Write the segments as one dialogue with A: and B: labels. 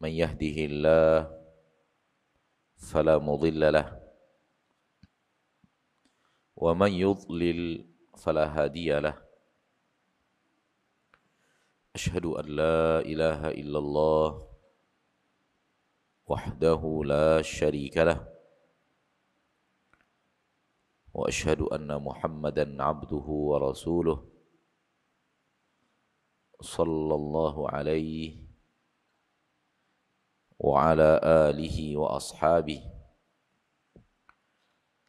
A: من يهده الله فلا مضل له ومن يضلل فلا هادي له أشهد أن لا إله إلا الله وحده لا شريك له وأشهد أن محمدا عبده ورسوله صلى الله عليه وعلى آله وأصحابه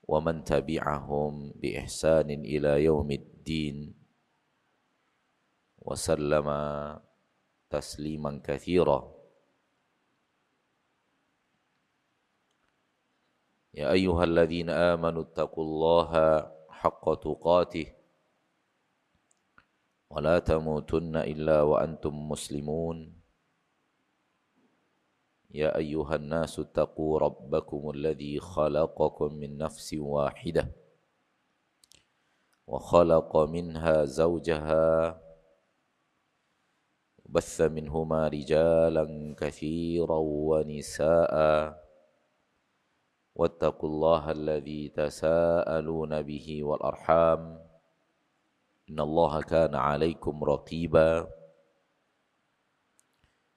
A: ومن تبعهم بإحسان إلى يوم الدين وسلم تسليما كثيرا. يا أيها الذين آمنوا اتقوا الله حق تقاته ولا تموتن إلا وأنتم مسلمون. يا أيها الناس اتقوا ربكم الذي خلقكم من نفس واحدة وخلق منها زوجها بث منهما رجالا كثيرا ونساء واتقوا الله الذي تساءلون به والأرحام إن الله كان عليكم رقيبا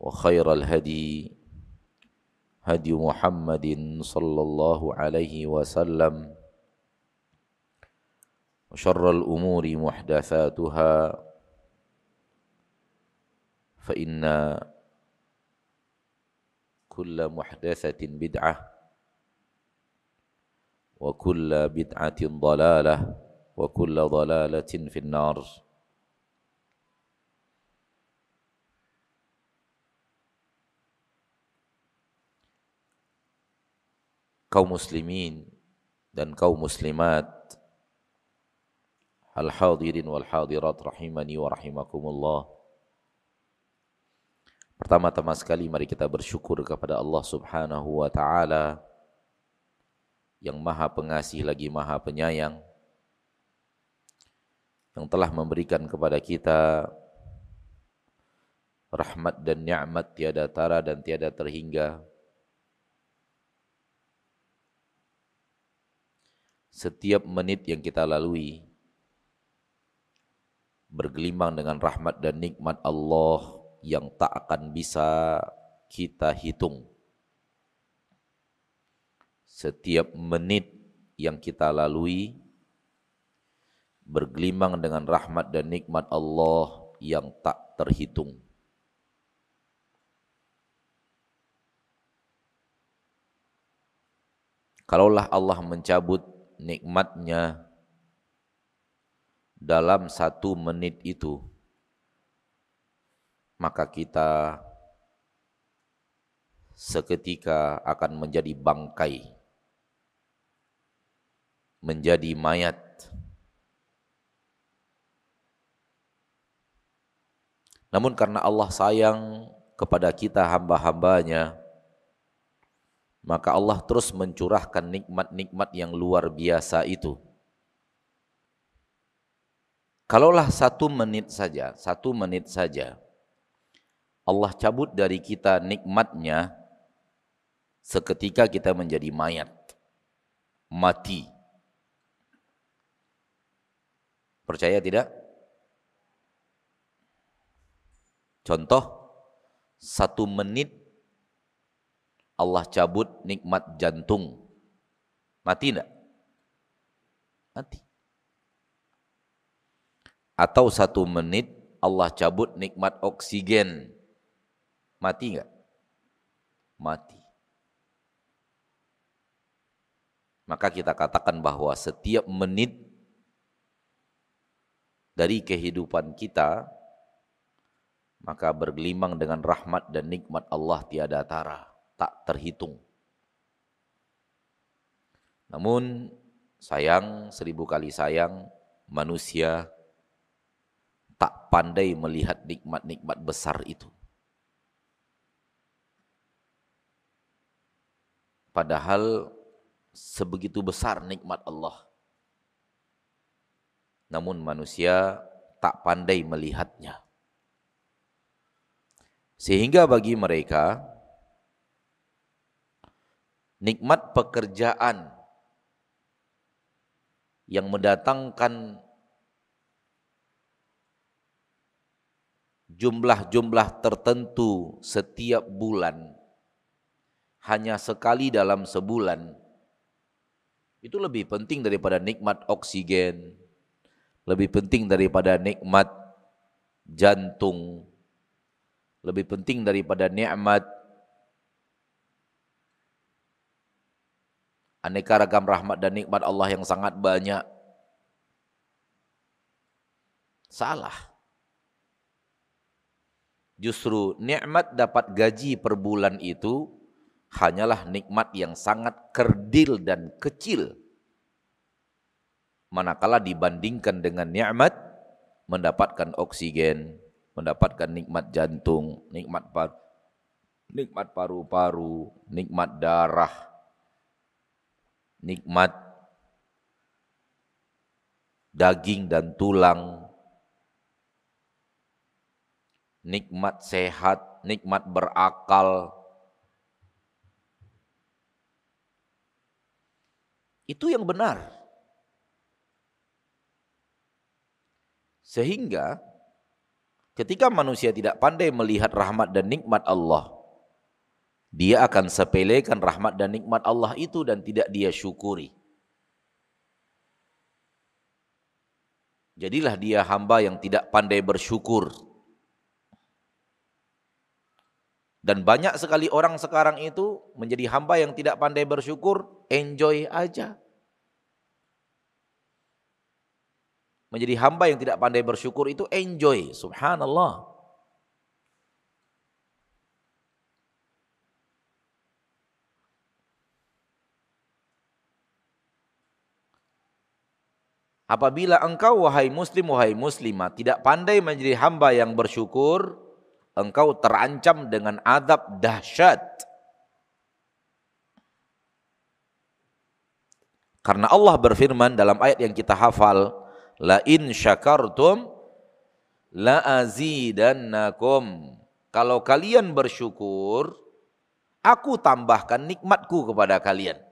A: وخير الهدي هدي محمد صلى الله عليه وسلم وشر الأمور محدثاتها فإن كل محدثة بدعة وكل بدعة ضلالة وكل ضلالة في النار kaum muslimin dan kaum muslimat. Al-hadirin wal hadirat rahimani wa rahimakumullah. Pertama-tama sekali mari kita bersyukur kepada Allah Subhanahu wa taala yang Maha Pengasih lagi Maha Penyayang yang telah memberikan kepada kita rahmat dan nikmat tiada tara dan tiada terhingga setiap menit yang kita lalui bergelimang dengan rahmat dan nikmat Allah yang tak akan bisa kita hitung. Setiap menit yang kita lalui bergelimang dengan rahmat dan nikmat Allah yang tak terhitung. Kalaulah Allah mencabut nikmatnya dalam satu menit itu, maka kita seketika akan menjadi bangkai, menjadi mayat. Namun karena Allah sayang kepada kita hamba-hambanya, maka Allah terus mencurahkan nikmat-nikmat yang luar biasa itu. Kalaulah satu menit saja, satu menit saja, Allah cabut dari kita nikmatnya, seketika kita menjadi mayat, mati. Percaya tidak? Contoh, satu menit Allah cabut nikmat jantung. Mati enggak? Mati. Atau satu menit Allah cabut nikmat oksigen. Mati enggak? Mati. Maka kita katakan bahwa setiap menit dari kehidupan kita maka bergelimang dengan rahmat dan nikmat Allah tiada tara, tak terhitung. Namun sayang, seribu kali sayang, manusia tak pandai melihat nikmat-nikmat besar itu. Padahal sebegitu besar nikmat Allah. Namun manusia tak pandai melihatnya. Sehingga bagi mereka nikmat pekerjaan yang mendatangkan jumlah-jumlah tertentu setiap bulan hanya sekali dalam sebulan itu lebih penting daripada nikmat oksigen lebih penting daripada nikmat jantung lebih penting daripada nikmat aneka ragam rahmat dan nikmat Allah yang sangat banyak. Salah. Justru nikmat dapat gaji per bulan itu hanyalah nikmat yang sangat kerdil dan kecil. Manakala dibandingkan dengan nikmat mendapatkan oksigen, mendapatkan nikmat jantung, nikmat par nikmat paru-paru, nikmat darah, nikmat daging dan tulang, nikmat sehat, nikmat berakal. Itu yang benar. Sehingga Ketika manusia tidak pandai melihat rahmat dan nikmat Allah, dia akan sepelekan rahmat dan nikmat Allah itu dan tidak dia syukuri. Jadilah dia hamba yang tidak pandai bersyukur. Dan banyak sekali orang sekarang itu menjadi hamba yang tidak pandai bersyukur, enjoy aja. menjadi hamba yang tidak pandai bersyukur itu enjoy. Subhanallah. Apabila engkau wahai muslim wahai muslimah tidak pandai menjadi hamba yang bersyukur, engkau terancam dengan adab dahsyat. Karena Allah berfirman dalam ayat yang kita hafal, La in syakartum la azidannakum. Kalau kalian bersyukur, aku tambahkan nikmatku kepada kalian.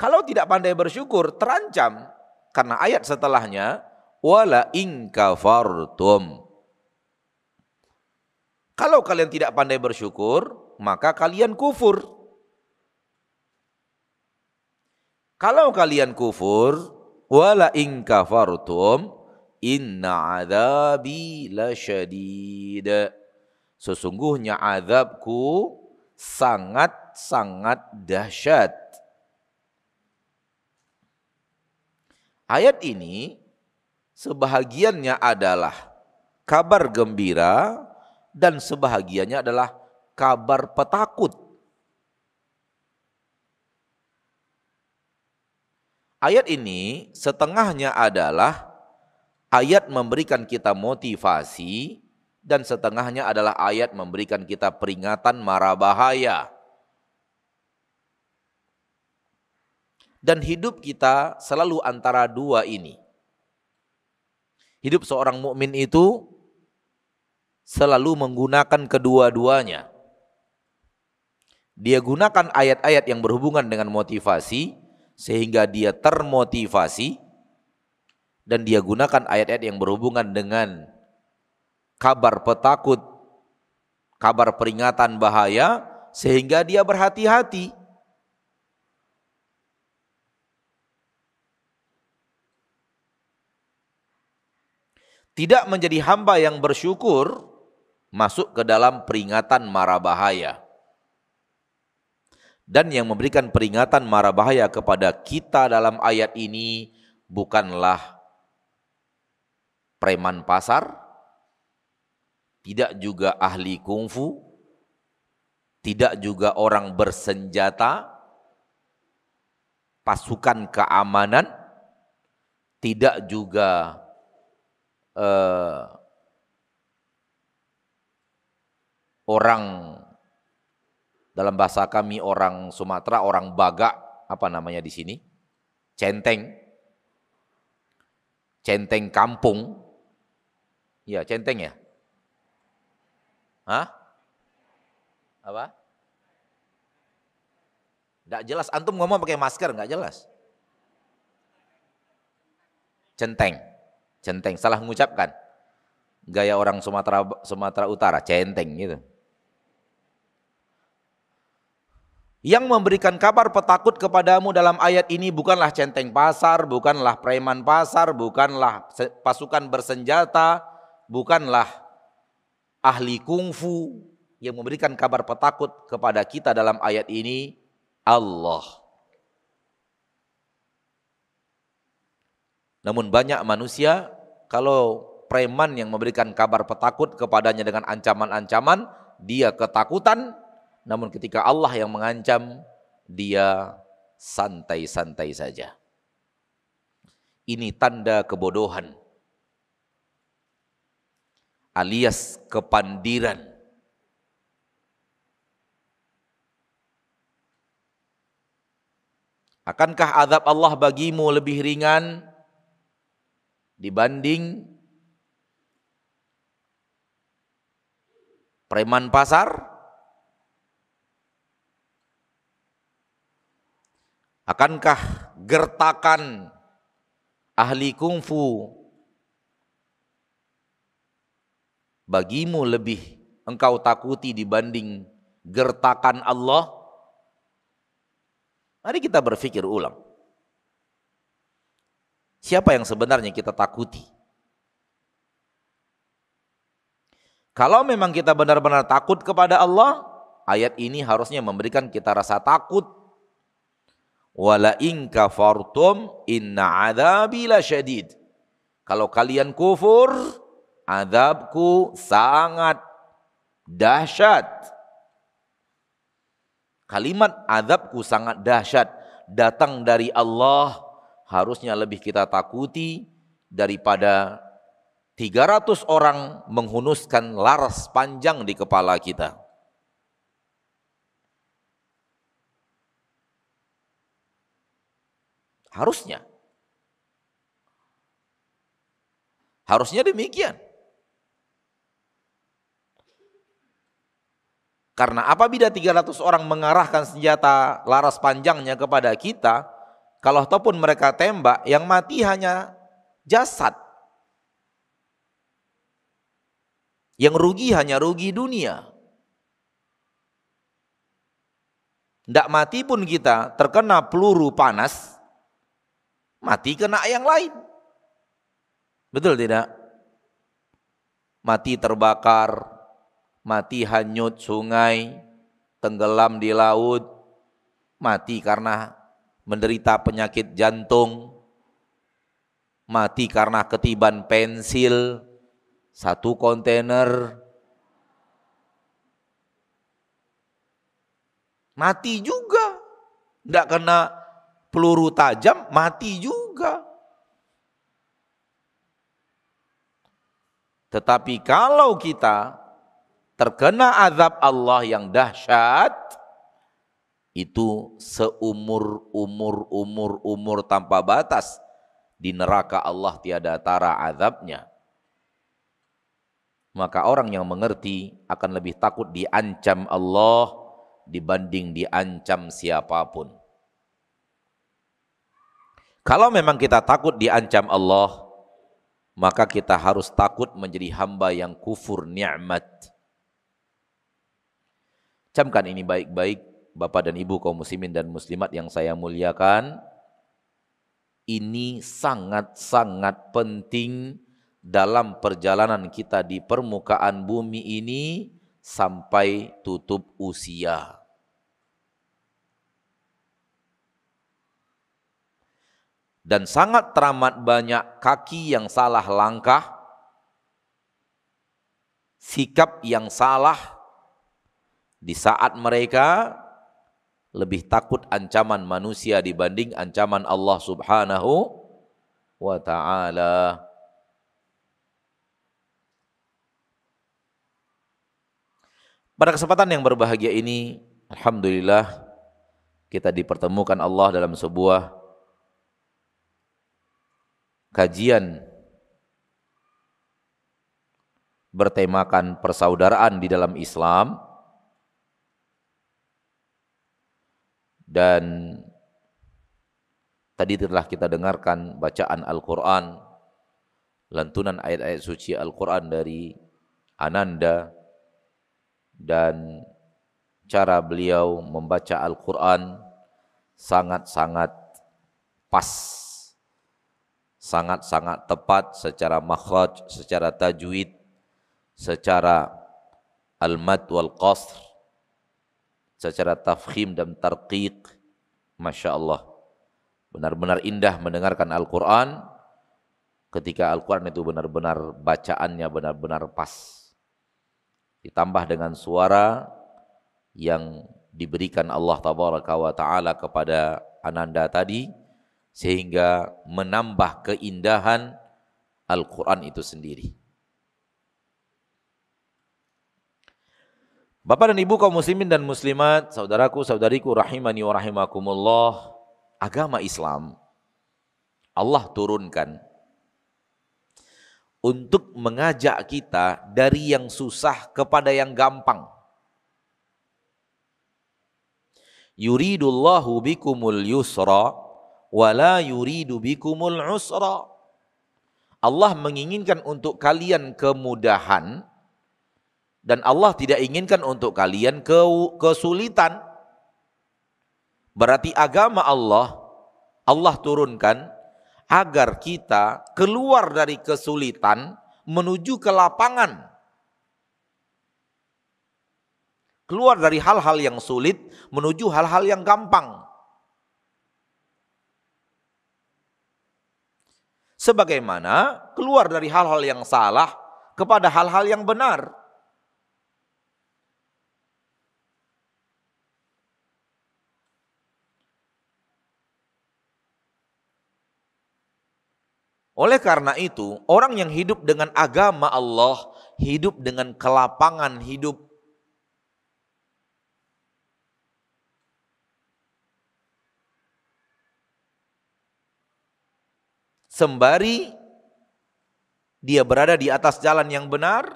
A: Kalau tidak pandai bersyukur, terancam. Karena ayat setelahnya, wala in. Kalau kalian tidak pandai bersyukur, maka kalian kufur. Kalau kalian kufur, wala in inna adzabi lasyadid sesungguhnya azabku sangat-sangat dahsyat ayat ini sebahagiannya adalah kabar gembira dan sebahagiannya adalah kabar petakut Ayat ini setengahnya adalah ayat memberikan kita motivasi dan setengahnya adalah ayat memberikan kita peringatan marah bahaya. Dan hidup kita selalu antara dua ini. Hidup seorang mukmin itu selalu menggunakan kedua-duanya. Dia gunakan ayat-ayat yang berhubungan dengan motivasi sehingga dia termotivasi dan dia gunakan ayat-ayat yang berhubungan dengan kabar petakut, kabar peringatan bahaya sehingga dia berhati-hati. Tidak menjadi hamba yang bersyukur masuk ke dalam peringatan mara bahaya. Dan yang memberikan peringatan mara bahaya kepada kita dalam ayat ini bukanlah preman pasar, tidak juga ahli kungfu, tidak juga orang bersenjata, pasukan keamanan, tidak juga uh, orang dalam bahasa kami orang Sumatera orang Baga apa namanya di sini centeng centeng kampung ya centeng ya Hah? Apa? Tidak jelas. Antum ngomong pakai masker, nggak jelas. Centeng. Centeng, salah mengucapkan. Gaya orang Sumatera Sumatera Utara, centeng gitu. Yang memberikan kabar petakut kepadamu dalam ayat ini bukanlah centeng pasar, bukanlah preman pasar, bukanlah pasukan bersenjata, bukanlah ahli kungfu yang memberikan kabar petakut kepada kita dalam ayat ini Allah. Namun banyak manusia kalau preman yang memberikan kabar petakut kepadanya dengan ancaman-ancaman, dia ketakutan, namun ketika Allah yang mengancam, dia santai-santai saja. Ini tanda kebodohan alias kepandiran. Akankah azab Allah bagimu lebih ringan dibanding preman pasar? Akankah gertakan ahli kungfu bagimu lebih engkau takuti dibanding gertakan Allah? Mari kita berpikir ulang. Siapa yang sebenarnya kita takuti? Kalau memang kita benar-benar takut kepada Allah, ayat ini harusnya memberikan kita rasa takut. Wala in kafartum inna adzabi lasyadid. Kalau kalian kufur, azabku sangat dahsyat. Kalimat azabku sangat dahsyat datang dari Allah harusnya lebih kita takuti daripada 300 orang menghunuskan laras panjang di kepala kita. Harusnya. Harusnya demikian. Karena apabila 300 orang mengarahkan senjata laras panjangnya kepada kita, kalau ataupun mereka tembak, yang mati hanya jasad. Yang rugi hanya rugi dunia. Tidak mati pun kita terkena peluru panas, mati kena yang lain. Betul tidak? Mati terbakar, mati hanyut sungai, tenggelam di laut, mati karena menderita penyakit jantung, mati karena ketiban pensil, satu kontainer, mati juga. Tidak kena peluru tajam, mati juga. Tetapi kalau kita terkena azab Allah yang dahsyat, itu seumur umur umur umur tanpa batas. Di neraka Allah tiada tara azabnya. Maka orang yang mengerti akan lebih takut diancam Allah dibanding diancam siapa pun. Kalau memang kita takut diancam Allah maka kita harus takut menjadi hamba yang kufur nikmat Camkan ini baik-baik Bapak dan Ibu kaum muslimin dan muslimat yang saya muliakan. Ini sangat-sangat penting dalam perjalanan kita di permukaan bumi ini sampai tutup usia. Dan sangat teramat banyak kaki yang salah langkah, sikap yang salah di saat mereka lebih takut ancaman manusia dibanding ancaman Allah Subhanahu wa taala. Pada kesempatan yang berbahagia ini, alhamdulillah kita dipertemukan Allah dalam sebuah kajian bertemakan persaudaraan di dalam Islam dan tadi telah kita dengarkan bacaan Al-Quran lantunan ayat-ayat suci Al-Quran dari Ananda dan cara beliau membaca Al-Quran sangat-sangat pas, sangat-sangat tepat secara makhraj, secara tajwid, secara al-mad wal qasr, secara tafkhim dan tarqiq. Masya Allah. Benar-benar indah mendengarkan Al-Quran ketika Al-Quran itu benar-benar bacaannya benar-benar pas ditambah dengan suara yang diberikan Allah tabaraka wa taala kepada Ananda tadi sehingga menambah keindahan Al-Qur'an itu sendiri. Bapak dan Ibu kaum muslimin dan muslimat, saudaraku saudariku rahimani wa rahimakumullah, agama Islam Allah turunkan untuk mengajak kita dari yang susah kepada yang gampang. Yuridullahu bikumul yusra wala yuridu bikumul usra. Allah menginginkan untuk kalian kemudahan dan Allah tidak inginkan untuk kalian ke kesulitan. Berarti agama Allah Allah turunkan agar kita keluar dari kesulitan menuju ke lapangan. Keluar dari hal-hal yang sulit menuju hal-hal yang gampang. Sebagaimana keluar dari hal-hal yang salah kepada hal-hal yang benar. Oleh karena itu, orang yang hidup dengan agama Allah, hidup dengan kelapangan hidup. Sembari dia berada di atas jalan yang benar,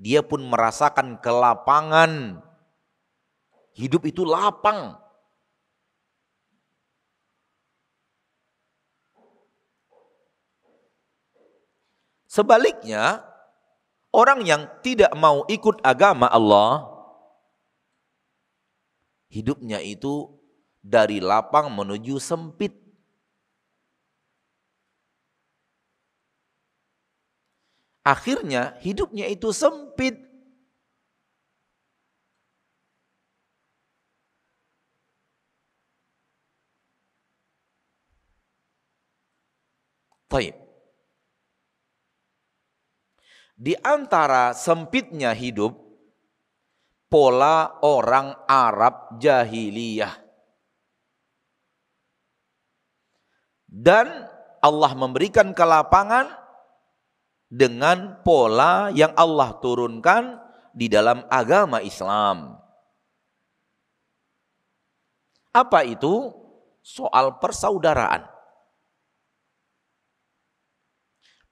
A: dia pun merasakan kelapangan. Hidup itu lapang. Sebaliknya, orang yang tidak mau ikut agama Allah, hidupnya itu dari lapang menuju sempit. Akhirnya hidupnya itu sempit. Taib. Di antara sempitnya hidup, pola orang Arab jahiliyah. Dan Allah memberikan kelapangan dengan pola yang Allah turunkan di dalam agama Islam. Apa itu? Soal persaudaraan.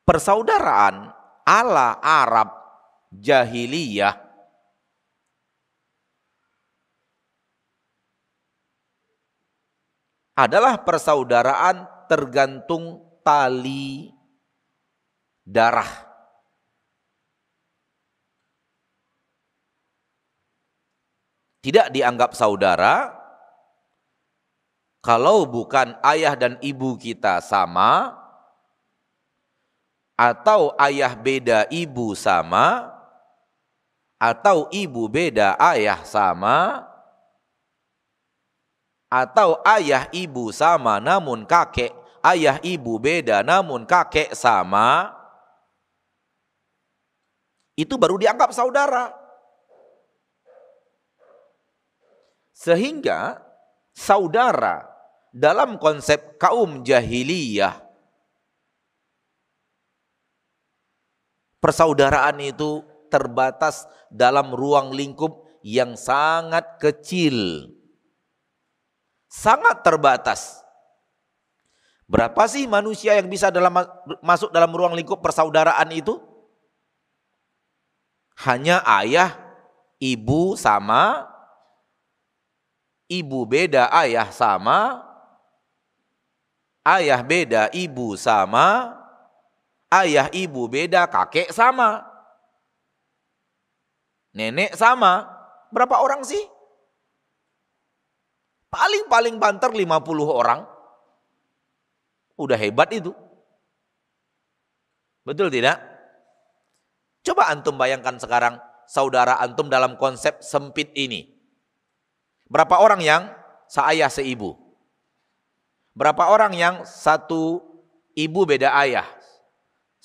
A: Persaudaraan ala Arab jahiliyah adalah persaudaraan tergantung tali darah. tidak dianggap saudara kalau bukan ayah dan ibu kita sama atau ayah beda ibu sama atau ibu beda ayah sama atau ayah ibu sama namun kakek ayah ibu beda namun kakek sama itu baru dianggap saudara. Sehingga saudara dalam konsep kaum jahiliyah persaudaraan itu terbatas dalam ruang lingkup yang sangat kecil. Sangat terbatas. Berapa sih manusia yang bisa dalam masuk dalam ruang lingkup persaudaraan itu? Hanya ayah, ibu sama, ibu beda, ayah sama, ayah beda, ibu sama, ayah ibu beda, kakek sama. Nenek sama. Berapa orang sih? Paling-paling banter 50 orang. Udah hebat itu. Betul tidak? Coba antum bayangkan sekarang saudara antum dalam konsep sempit ini. Berapa orang yang seayah seibu? Berapa orang yang satu ibu beda ayah?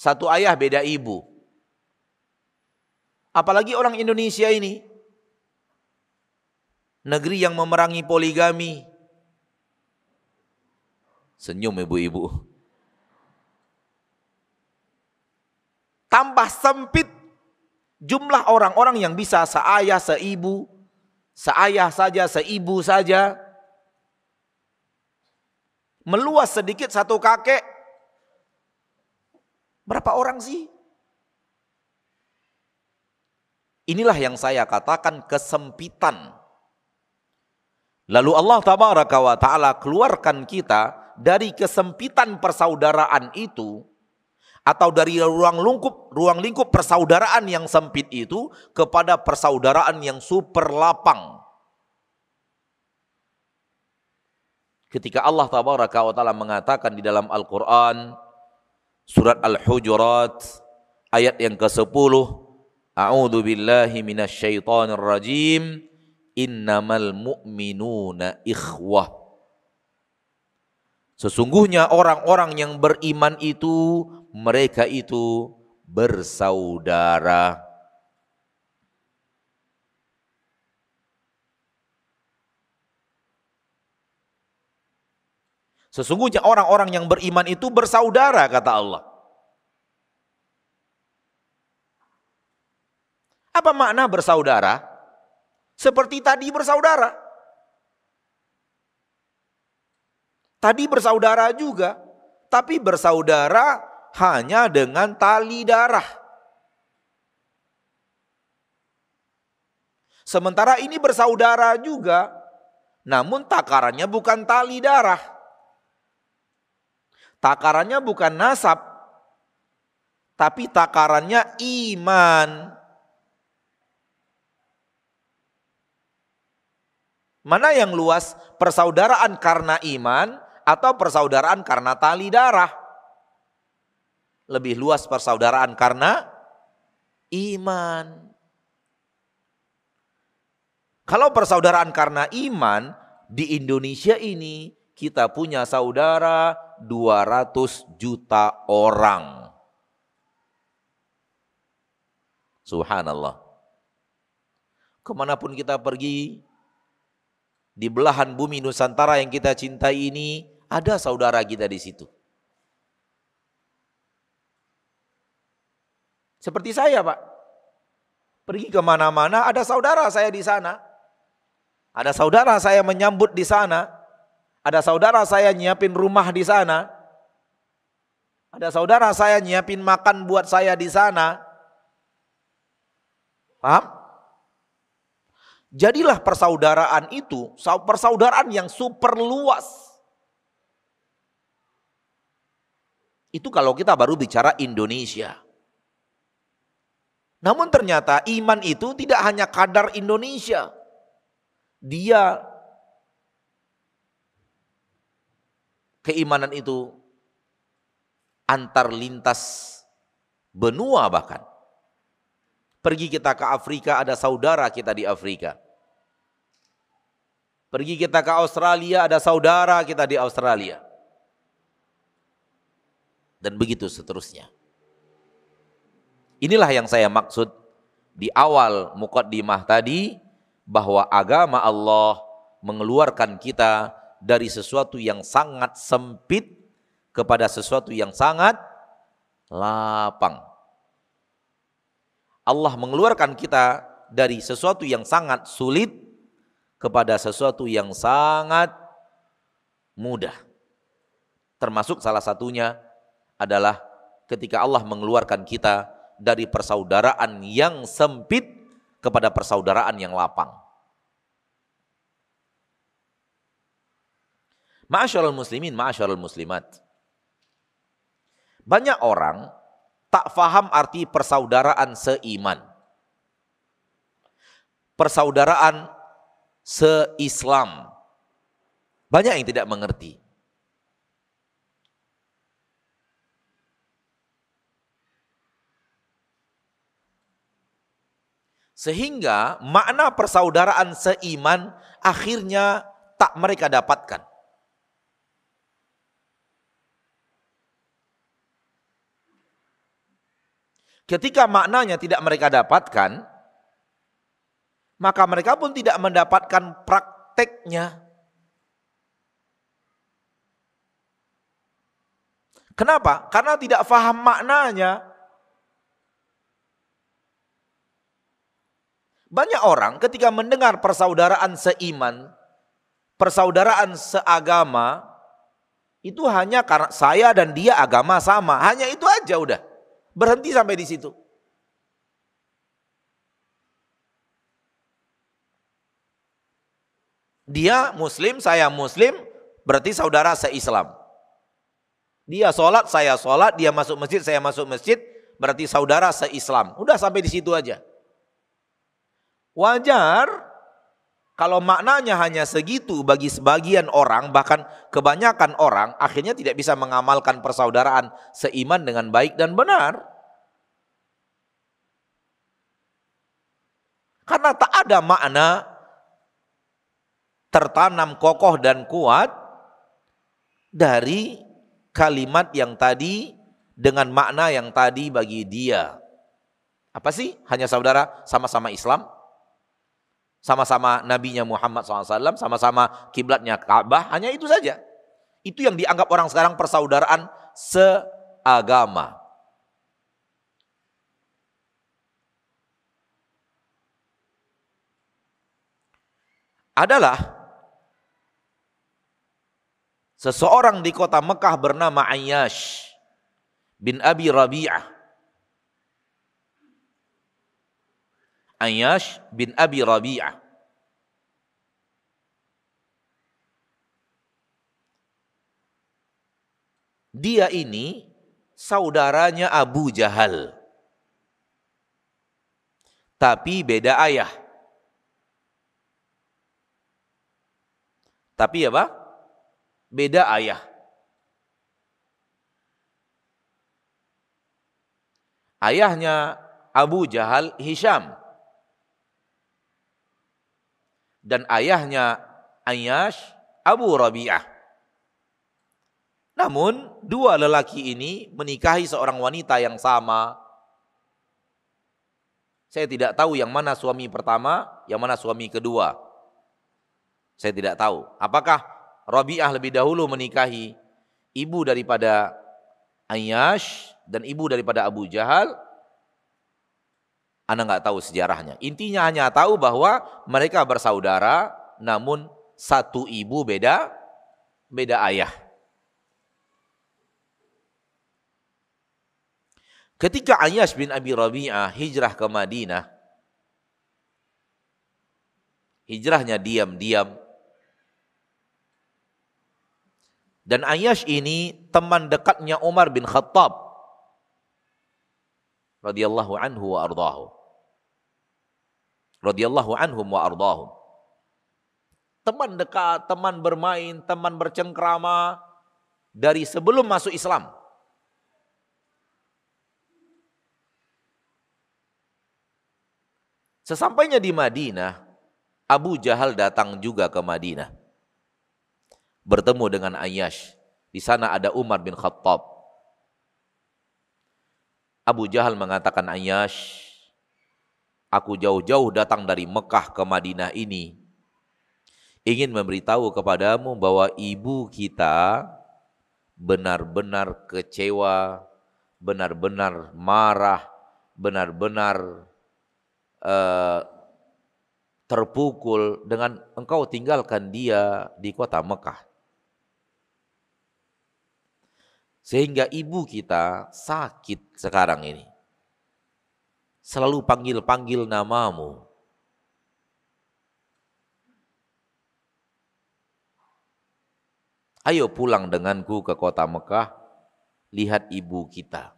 A: Satu ayah beda ibu. Apalagi orang Indonesia ini. Negeri yang memerangi poligami. Senyum ibu-ibu. Tambah sempit jumlah orang-orang yang bisa seayah, seibu, seayah saja, seibu saja, Meluas sedikit satu kakek. Berapa orang sih? Inilah yang saya katakan kesempitan. Lalu Allah tabaraka wa taala keluarkan kita dari kesempitan persaudaraan itu atau dari ruang lingkup ruang lingkup persaudaraan yang sempit itu kepada persaudaraan yang super lapang ketika Allah tabaraka wa taala mengatakan di dalam Al-Qur'an surat Al-Hujurat ayat yang ke-10 A'udzu billahi minasyaitonir rajim innamal mu'minuna ikhwah. Sesungguhnya orang-orang yang beriman itu mereka itu bersaudara. Sesungguhnya orang-orang yang beriman itu bersaudara kata Allah. Apa makna bersaudara? Seperti tadi bersaudara. Tadi bersaudara juga, tapi bersaudara hanya dengan tali darah. Sementara ini bersaudara juga, namun takarannya bukan tali darah. Takarannya bukan nasab, tapi takarannya iman. Mana yang luas? Persaudaraan karena iman atau persaudaraan karena tali darah? Lebih luas persaudaraan karena iman. Kalau persaudaraan karena iman di Indonesia ini kita punya saudara 200 juta orang. Subhanallah. Ke mana pun kita pergi, di belahan bumi Nusantara yang kita cintai ini, ada saudara kita di situ. Seperti saya Pak, pergi ke mana-mana ada saudara saya di sana. Ada saudara saya menyambut di sana. Ada saudara saya nyiapin rumah di sana. Ada saudara saya nyiapin makan buat saya di sana. Paham? Jadilah persaudaraan itu, persaudaraan yang super luas. Itu kalau kita baru bicara Indonesia. Namun ternyata iman itu tidak hanya kadar Indonesia. dia keimanan itu antar lintas benua bahkan. Pergi kita ke Afrika, ada saudara kita di Afrika. Pergi kita ke Australia, ada saudara kita di Australia. Dan begitu seterusnya. Inilah yang saya maksud di awal mukaddimah tadi bahwa agama Allah mengeluarkan kita dari sesuatu yang sangat sempit kepada sesuatu yang sangat lapang. Allah mengeluarkan kita dari sesuatu yang sangat sulit kepada sesuatu yang sangat mudah. Termasuk salah satunya adalah ketika Allah mengeluarkan kita dari persaudaraan yang sempit kepada persaudaraan yang lapang. Ma'asyarul muslimin, ma'asyarul muslimat. Banyak orang tak faham arti persaudaraan seiman. Persaudaraan seislam. Banyak yang tidak mengerti. Sehingga makna persaudaraan seiman akhirnya tak mereka dapatkan. Ketika maknanya tidak mereka dapatkan, maka mereka pun tidak mendapatkan prakteknya. Kenapa? Karena tidak faham maknanya. Banyak orang ketika mendengar persaudaraan seiman, persaudaraan seagama, itu hanya karena saya dan dia agama sama. Hanya itu aja udah. Berhenti sampai di situ. Dia muslim, saya muslim, berarti saudara se-Islam. Dia sholat, saya sholat, dia masuk masjid, saya masuk masjid, berarti saudara se-Islam. Udah sampai di situ aja. Wajar kalau maknanya hanya segitu bagi sebagian orang, bahkan kebanyakan orang, akhirnya tidak bisa mengamalkan persaudaraan seiman dengan baik dan benar. Karena tak ada makna tertanam kokoh dan kuat dari kalimat yang tadi dengan makna yang tadi bagi dia. Apa sih? Hanya saudara sama-sama Islam? Sama-sama nabinya Muhammad SAW, sama-sama kiblatnya Ka'bah, hanya itu saja. Itu yang dianggap orang sekarang persaudaraan seagama. Adalah Seseorang di kota Mekah bernama Ayyash bin Abi Rabi'ah. Ayyash bin Abi Rabi'ah. Dia ini saudaranya Abu Jahal. Tapi beda ayah. Tapi apa? beda ayah. Ayahnya Abu Jahal Hisham. Dan ayahnya Ayyash Abu Rabi'ah. Namun dua lelaki ini menikahi seorang wanita yang sama. Saya tidak tahu yang mana suami pertama, yang mana suami kedua. Saya tidak tahu. Apakah Rabi'ah lebih dahulu menikahi ibu daripada Ayyash dan ibu daripada Abu Jahal. Anda nggak tahu sejarahnya. Intinya hanya tahu bahwa mereka bersaudara, namun satu ibu beda beda ayah. Ketika Ayyash bin Abi Rabi'ah hijrah ke Madinah, hijrahnya diam-diam, Dan Ayyash ini teman dekatnya Umar bin Khattab radhiyallahu anhu wa ardahu. Radhiyallahu anhum wa ardahum. teman dekat, teman bermain, teman bercengkrama dari sebelum masuk Islam. Sesampainya di Madinah, Abu Jahal datang juga ke Madinah. Bertemu dengan Ayyash. Di sana ada Umar bin Khattab. Abu Jahal mengatakan Ayyash, aku jauh-jauh datang dari Mekah ke Madinah ini. Ingin memberitahu kepadamu bahwa ibu kita benar-benar kecewa, benar-benar marah, benar-benar uh, terpukul dengan engkau tinggalkan dia di kota Mekah. Sehingga ibu kita sakit sekarang ini. Selalu panggil-panggil namamu. Ayo pulang denganku ke kota Mekah, lihat ibu kita.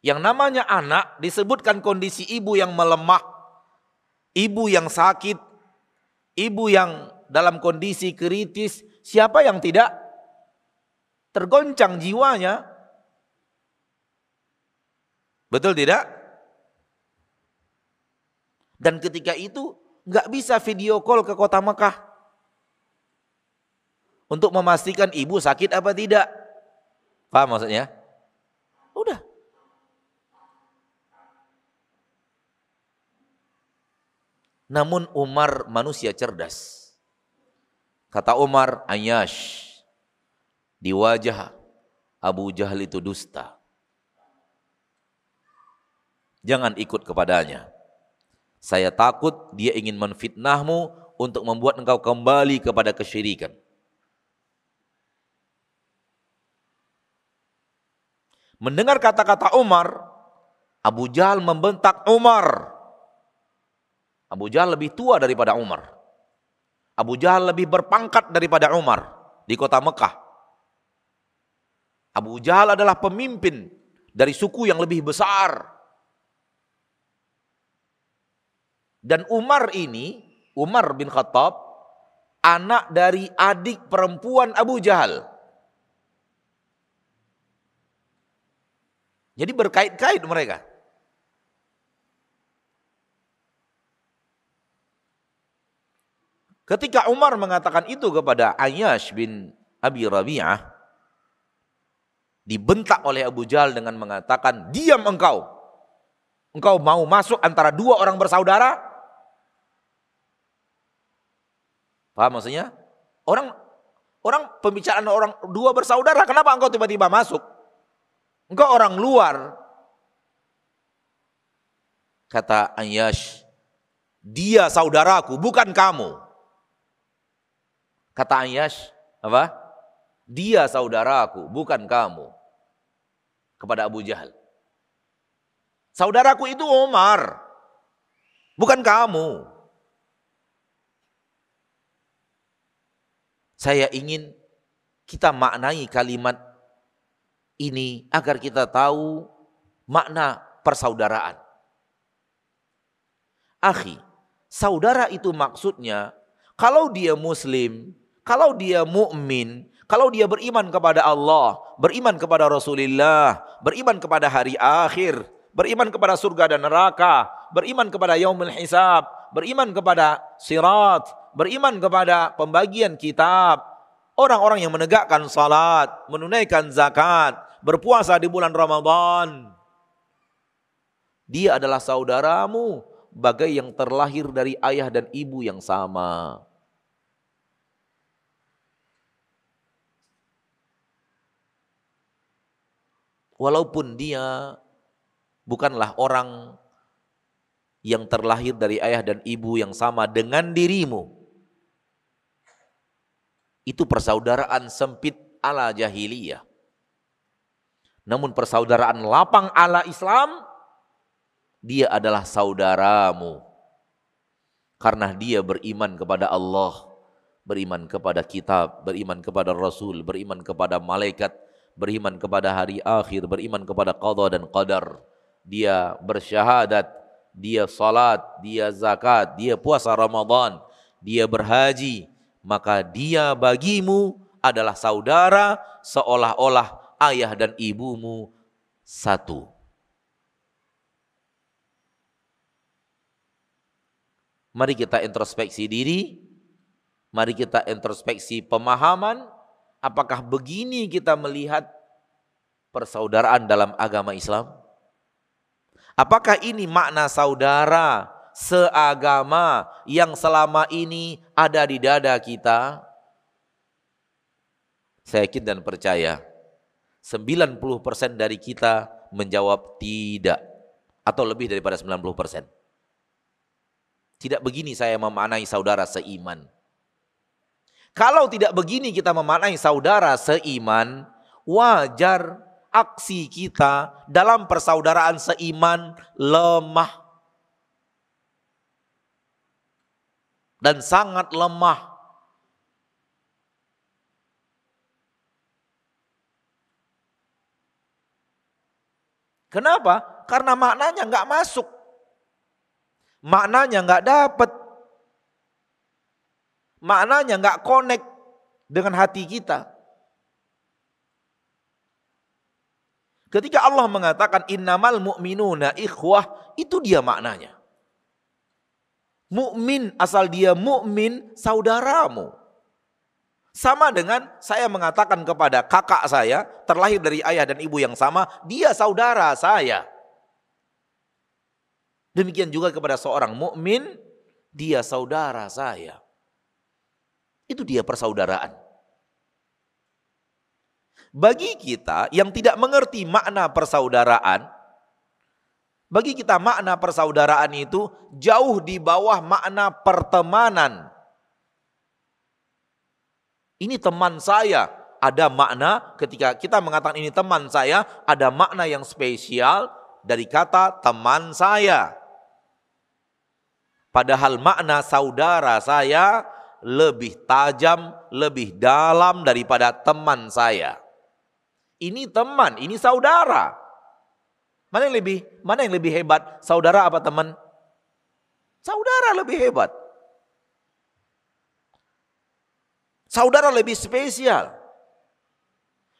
A: Yang namanya anak disebutkan kondisi ibu yang melemah, ibu yang sakit, ibu yang dalam kondisi kritis, siapa yang tidak tergoncang jiwanya? Betul tidak? Dan ketika itu nggak bisa video call ke kota Mekah untuk memastikan ibu sakit apa tidak. Paham maksudnya? Udah. Namun Umar manusia cerdas. Kata Umar, Ayash, di wajah Abu Jahal itu dusta. Jangan ikut kepadanya. Saya takut dia ingin menfitnahmu untuk membuat engkau kembali kepada kesyirikan. Mendengar kata-kata Umar, Abu Jahal membentak Umar. Abu Jahal lebih tua daripada Umar. Abu Jahal lebih berpangkat daripada Umar di kota Mekah. Abu Jahal adalah pemimpin dari suku yang lebih besar. Dan Umar ini, Umar bin Khattab, anak dari adik perempuan Abu Jahal. Jadi berkait-kait mereka. Ketika Umar mengatakan itu kepada Ayyash bin Abi Rabi'ah, dibentak oleh Abu Jahal dengan mengatakan, diam engkau. Engkau mau masuk antara dua orang bersaudara? Paham maksudnya? Orang orang pembicaraan orang dua bersaudara, kenapa engkau tiba-tiba masuk? Engkau orang luar. Kata Ayyash, dia saudaraku, bukan kamu. Kata Ayyash, apa? Dia saudaraku, bukan kamu. Kepada Abu Jahal. Saudaraku itu Umar, bukan kamu. Saya ingin kita maknai kalimat ini agar kita tahu makna persaudaraan. Akhi, saudara itu maksudnya kalau dia muslim, kalau dia mukmin, kalau dia beriman kepada Allah, beriman kepada Rasulullah, beriman kepada hari akhir, beriman kepada surga dan neraka, beriman kepada yaumul hisab, beriman kepada sirat, beriman kepada pembagian kitab, orang-orang yang menegakkan salat, menunaikan zakat, berpuasa di bulan Ramadan. Dia adalah saudaramu bagai yang terlahir dari ayah dan ibu yang sama. walaupun dia bukanlah orang yang terlahir dari ayah dan ibu yang sama dengan dirimu. Itu persaudaraan sempit ala jahiliyah. Namun persaudaraan lapang ala Islam, dia adalah saudaramu. Karena dia beriman kepada Allah, beriman kepada kitab, beriman kepada Rasul, beriman kepada malaikat, beriman kepada hari akhir, beriman kepada qada dan qadar. Dia bersyahadat dia salat, dia zakat, dia puasa Ramadan, dia berhaji, maka dia bagimu adalah saudara seolah-olah ayah dan ibumu satu. Mari kita introspeksi diri, mari kita introspeksi pemahaman, apakah begini kita melihat persaudaraan dalam agama Islam? Apakah ini makna saudara seagama yang selama ini ada di dada kita? Saya yakin dan percaya 90% dari kita menjawab tidak atau lebih daripada 90%. Tidak begini saya memaknai saudara seiman. Kalau tidak begini kita memaknai saudara seiman, wajar aksi kita dalam persaudaraan seiman lemah dan sangat lemah. Kenapa? Karena maknanya nggak masuk. Maknanya nggak dapat. Maknanya nggak connect dengan hati kita. Ketika Allah mengatakan innamal mu'minuna ikhwah, itu dia maknanya. Mukmin asal dia mukmin saudaramu. Sama dengan saya mengatakan kepada kakak saya, terlahir dari ayah dan ibu yang sama, dia saudara saya. Demikian juga kepada seorang mukmin, dia saudara saya. Itu dia persaudaraan. Bagi kita yang tidak mengerti makna persaudaraan, bagi kita makna persaudaraan itu jauh di bawah makna pertemanan. Ini teman saya, ada makna ketika kita mengatakan ini teman saya, ada makna yang spesial dari kata teman saya. Padahal makna saudara saya lebih tajam, lebih dalam daripada teman saya. Ini teman, ini saudara. Mana yang lebih mana yang lebih hebat? Saudara apa teman? Saudara lebih hebat. Saudara lebih spesial.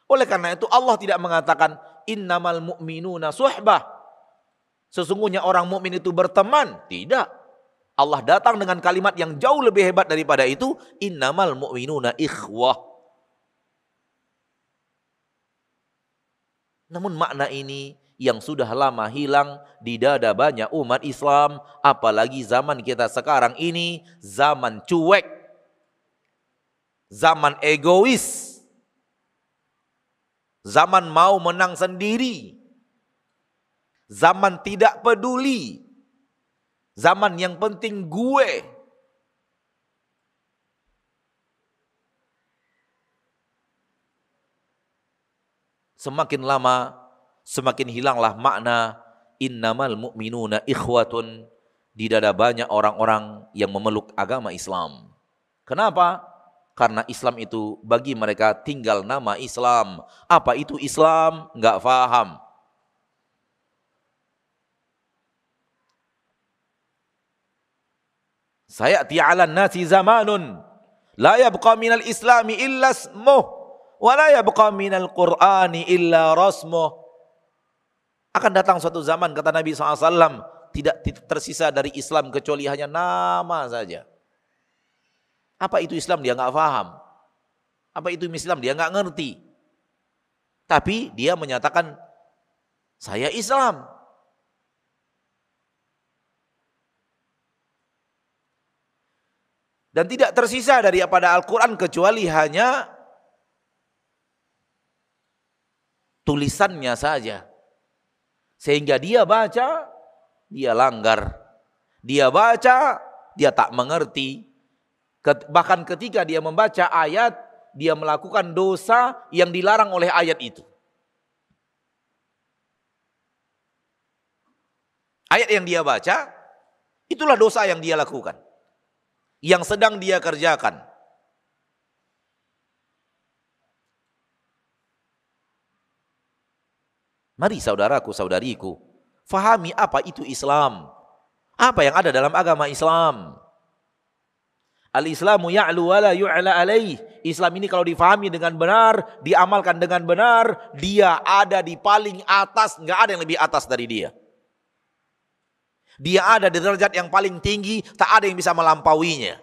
A: Oleh karena itu Allah tidak mengatakan innamal mu'minuna suhbah. Sesungguhnya orang mukmin itu berteman, tidak. Allah datang dengan kalimat yang jauh lebih hebat daripada itu, innamal mu'minuna ikhwah. Namun makna ini yang sudah lama hilang di dada banyak umat Islam, apalagi zaman kita sekarang ini zaman cuek, zaman egois, zaman mau menang sendiri, zaman tidak peduli, zaman yang penting gue. semakin lama semakin hilanglah makna innamal mu'minuna ikhwatun di dada banyak orang-orang yang memeluk agama Islam. Kenapa? Karena Islam itu bagi mereka tinggal nama Islam. Apa itu Islam? Enggak faham. Saya ti'alan nasi zamanun la yabqa minal islami illa ismuh wala yabqa minal qur'ani illa rasmuh akan datang suatu zaman kata Nabi SAW tidak tersisa dari Islam kecuali hanya nama saja. Apa itu Islam? Dia nggak paham apa itu Islam? Dia nggak ngerti. Tapi dia menyatakan saya Islam. Dan tidak tersisa daripada Al-Quran kecuali hanya tulisannya saja. Sehingga dia baca, dia langgar. Dia baca, dia tak mengerti. Bahkan ketika dia membaca ayat, dia melakukan dosa yang dilarang oleh ayat itu. Ayat yang dia baca, itulah dosa yang dia lakukan. Yang sedang dia kerjakan. Mari saudaraku, saudariku, fahami apa itu Islam. Apa yang ada dalam agama Islam? Al-Islamu ya'lu wa la yu'la alaih. Islam ini kalau difahami dengan benar, diamalkan dengan benar, dia ada di paling atas, nggak ada yang lebih atas dari dia. Dia ada di derajat yang paling tinggi, tak ada yang bisa melampauinya.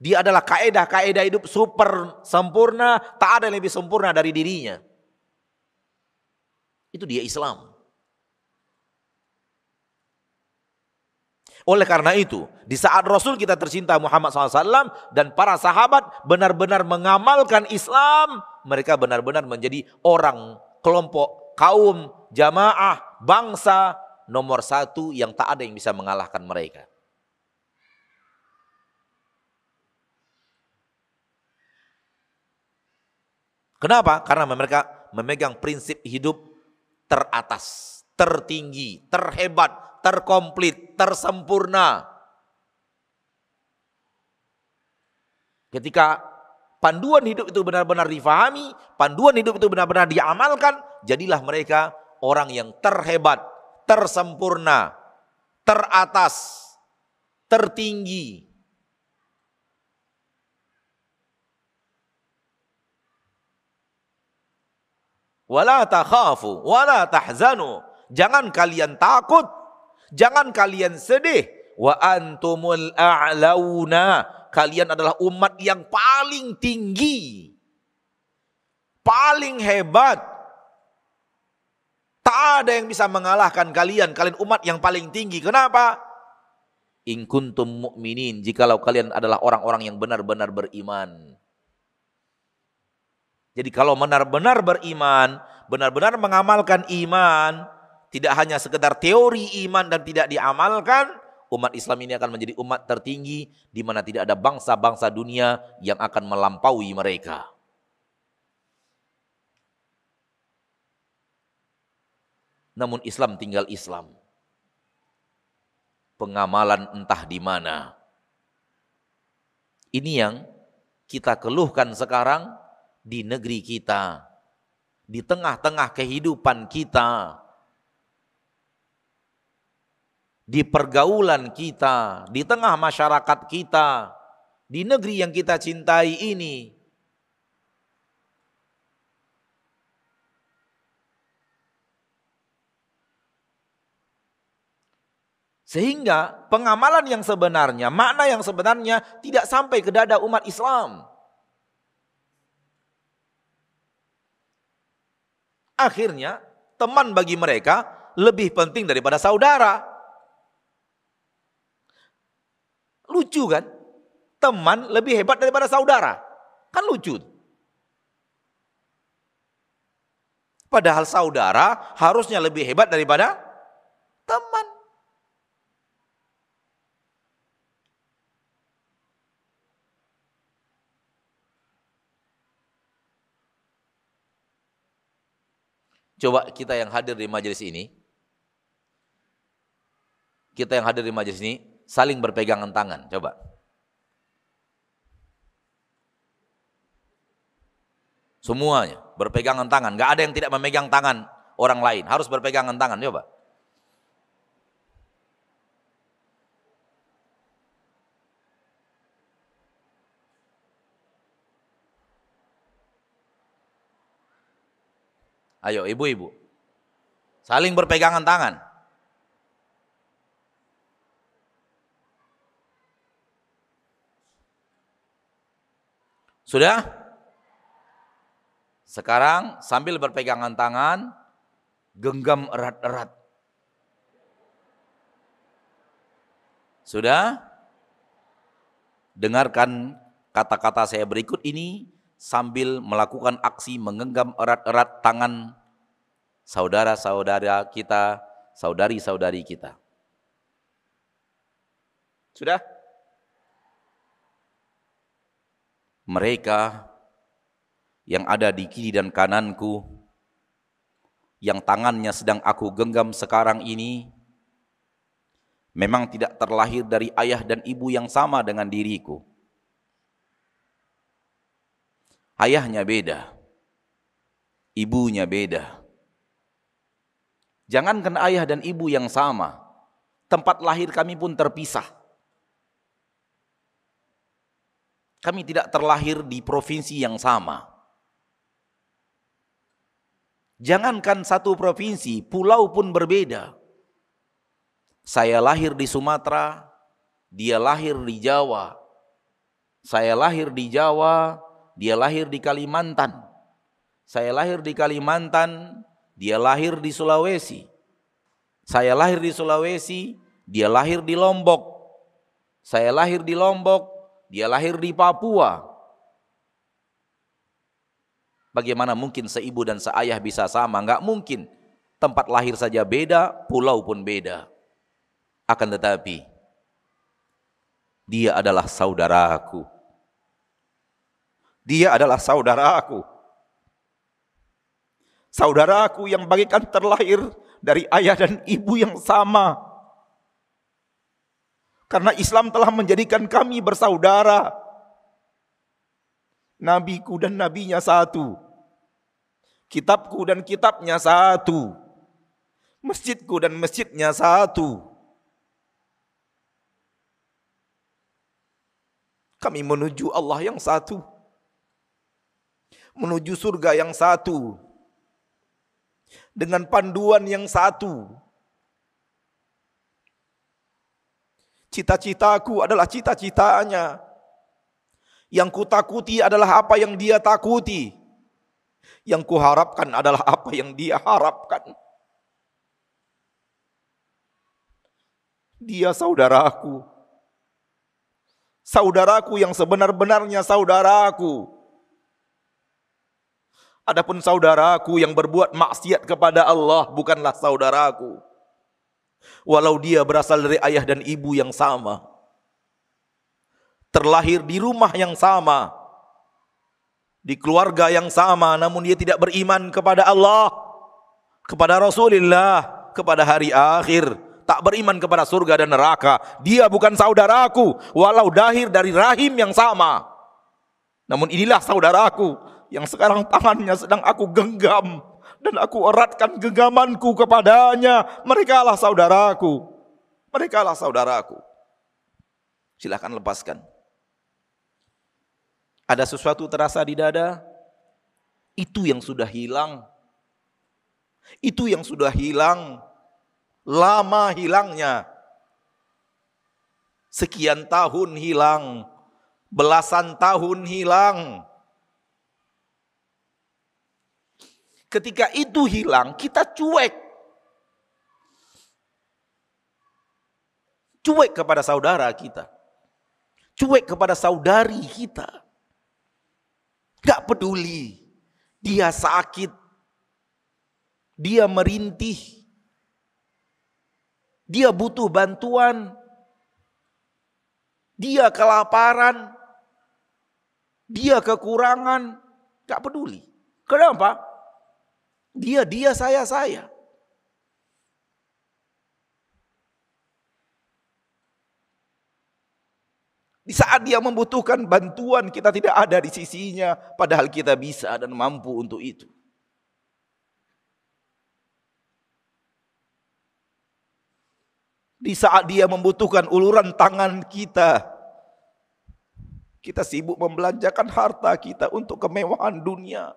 A: Dia adalah kaedah-kaedah hidup super sempurna, tak ada yang lebih sempurna dari dirinya. Itu dia Islam. Oleh karena itu, di saat Rasul kita tercinta Muhammad SAW dan para sahabat benar-benar mengamalkan Islam, mereka benar-benar menjadi orang, kelompok, kaum, jamaah, bangsa nomor satu yang tak ada yang bisa mengalahkan mereka. Kenapa? Karena mereka memegang prinsip hidup teratas, tertinggi, terhebat, terkomplit, tersempurna. Ketika panduan hidup itu benar-benar difahami, panduan hidup itu benar-benar diamalkan, jadilah mereka orang yang terhebat, tersempurna, teratas, tertinggi. Wala takhafu, wala tahzanu. Jangan kalian takut, Jangan kalian sedih. Wa antumul a'launa. Kalian adalah umat yang paling tinggi. Paling hebat. Tak ada yang bisa mengalahkan kalian. Kalian umat yang paling tinggi. Kenapa? In kuntum mu'minin. Jikalau kalian adalah orang-orang yang benar-benar beriman. Jadi kalau benar-benar beriman, benar-benar mengamalkan iman, tidak hanya sekedar teori iman dan tidak diamalkan, umat Islam ini akan menjadi umat tertinggi di mana tidak ada bangsa-bangsa dunia yang akan melampaui mereka. Namun Islam tinggal Islam. Pengamalan entah di mana. Ini yang kita keluhkan sekarang di negeri kita. Di tengah-tengah kehidupan kita di pergaulan kita, di tengah masyarakat kita, di negeri yang kita cintai ini. Sehingga pengamalan yang sebenarnya, makna yang sebenarnya tidak sampai ke dada umat Islam. Akhirnya teman bagi mereka lebih penting daripada saudara. Lucu kan? Teman lebih hebat daripada saudara. Kan lucu. Padahal saudara harusnya lebih hebat daripada teman. Coba kita yang hadir di majelis ini, kita yang hadir di majelis ini, saling berpegangan tangan. Coba. Semuanya berpegangan tangan. Gak ada yang tidak memegang tangan orang lain. Harus berpegangan tangan. Coba. Ayo ibu-ibu. Saling berpegangan tangan. Sudah? Sekarang sambil berpegangan tangan, genggam erat-erat. Sudah? Dengarkan kata-kata saya berikut ini sambil melakukan aksi menggenggam erat-erat tangan saudara-saudara kita, saudari-saudari kita. Sudah? mereka yang ada di kiri dan kananku, yang tangannya sedang aku genggam sekarang ini, memang tidak terlahir dari ayah dan ibu yang sama dengan diriku. Ayahnya beda, ibunya beda. Jangankan ayah dan ibu yang sama, tempat lahir kami pun terpisah. Kami tidak terlahir di provinsi yang sama. Jangankan satu provinsi, pulau pun berbeda. Saya lahir di Sumatera, dia lahir di Jawa. Saya lahir di Jawa, dia lahir di Kalimantan. Saya lahir di Kalimantan, dia lahir di Sulawesi. Saya lahir di Sulawesi, dia lahir di Lombok. Saya lahir di Lombok, dia lahir di Papua. Bagaimana mungkin seibu dan seayah bisa sama? Enggak mungkin. Tempat lahir saja beda, pulau pun beda. Akan tetapi, dia adalah saudaraku. Dia adalah saudaraku. Saudaraku yang bagikan terlahir dari ayah dan ibu yang sama. Karena Islam telah menjadikan kami bersaudara. Nabiku dan nabinya satu. Kitabku dan kitabnya satu. Masjidku dan masjidnya satu. Kami menuju Allah yang satu. Menuju surga yang satu dengan panduan yang satu. Cita-citaku adalah cita-citanya. Yang kutakuti adalah apa yang dia takuti. Yang kuharapkan adalah apa yang dia harapkan. Dia saudaraku. Saudaraku yang sebenar-benarnya saudaraku. Adapun saudaraku yang berbuat maksiat kepada Allah bukanlah saudaraku. Walau dia berasal dari ayah dan ibu yang sama. Terlahir di rumah yang sama. Di keluarga yang sama namun dia tidak beriman kepada Allah. Kepada Rasulullah. Kepada hari akhir. Tak beriman kepada surga dan neraka. Dia bukan saudaraku. Walau dahir dari rahim yang sama. Namun inilah saudaraku yang sekarang tangannya sedang aku genggam dan aku eratkan genggamanku kepadanya. Mereka lah saudaraku. Mereka lah saudaraku. Silahkan lepaskan. Ada sesuatu terasa di dada? Itu yang sudah hilang. Itu yang sudah hilang. Lama hilangnya. Sekian tahun hilang. Belasan tahun hilang Ketika itu hilang, kita cuek. Cuek kepada saudara kita. Cuek kepada saudari kita. Gak peduli. Dia sakit. Dia merintih. Dia butuh bantuan. Dia kelaparan. Dia kekurangan. Gak peduli. Kenapa? Dia, dia, saya, saya. Di saat dia membutuhkan bantuan, kita tidak ada di sisinya, padahal kita bisa dan mampu untuk itu. Di saat dia membutuhkan uluran tangan kita, kita sibuk membelanjakan harta kita untuk kemewahan dunia.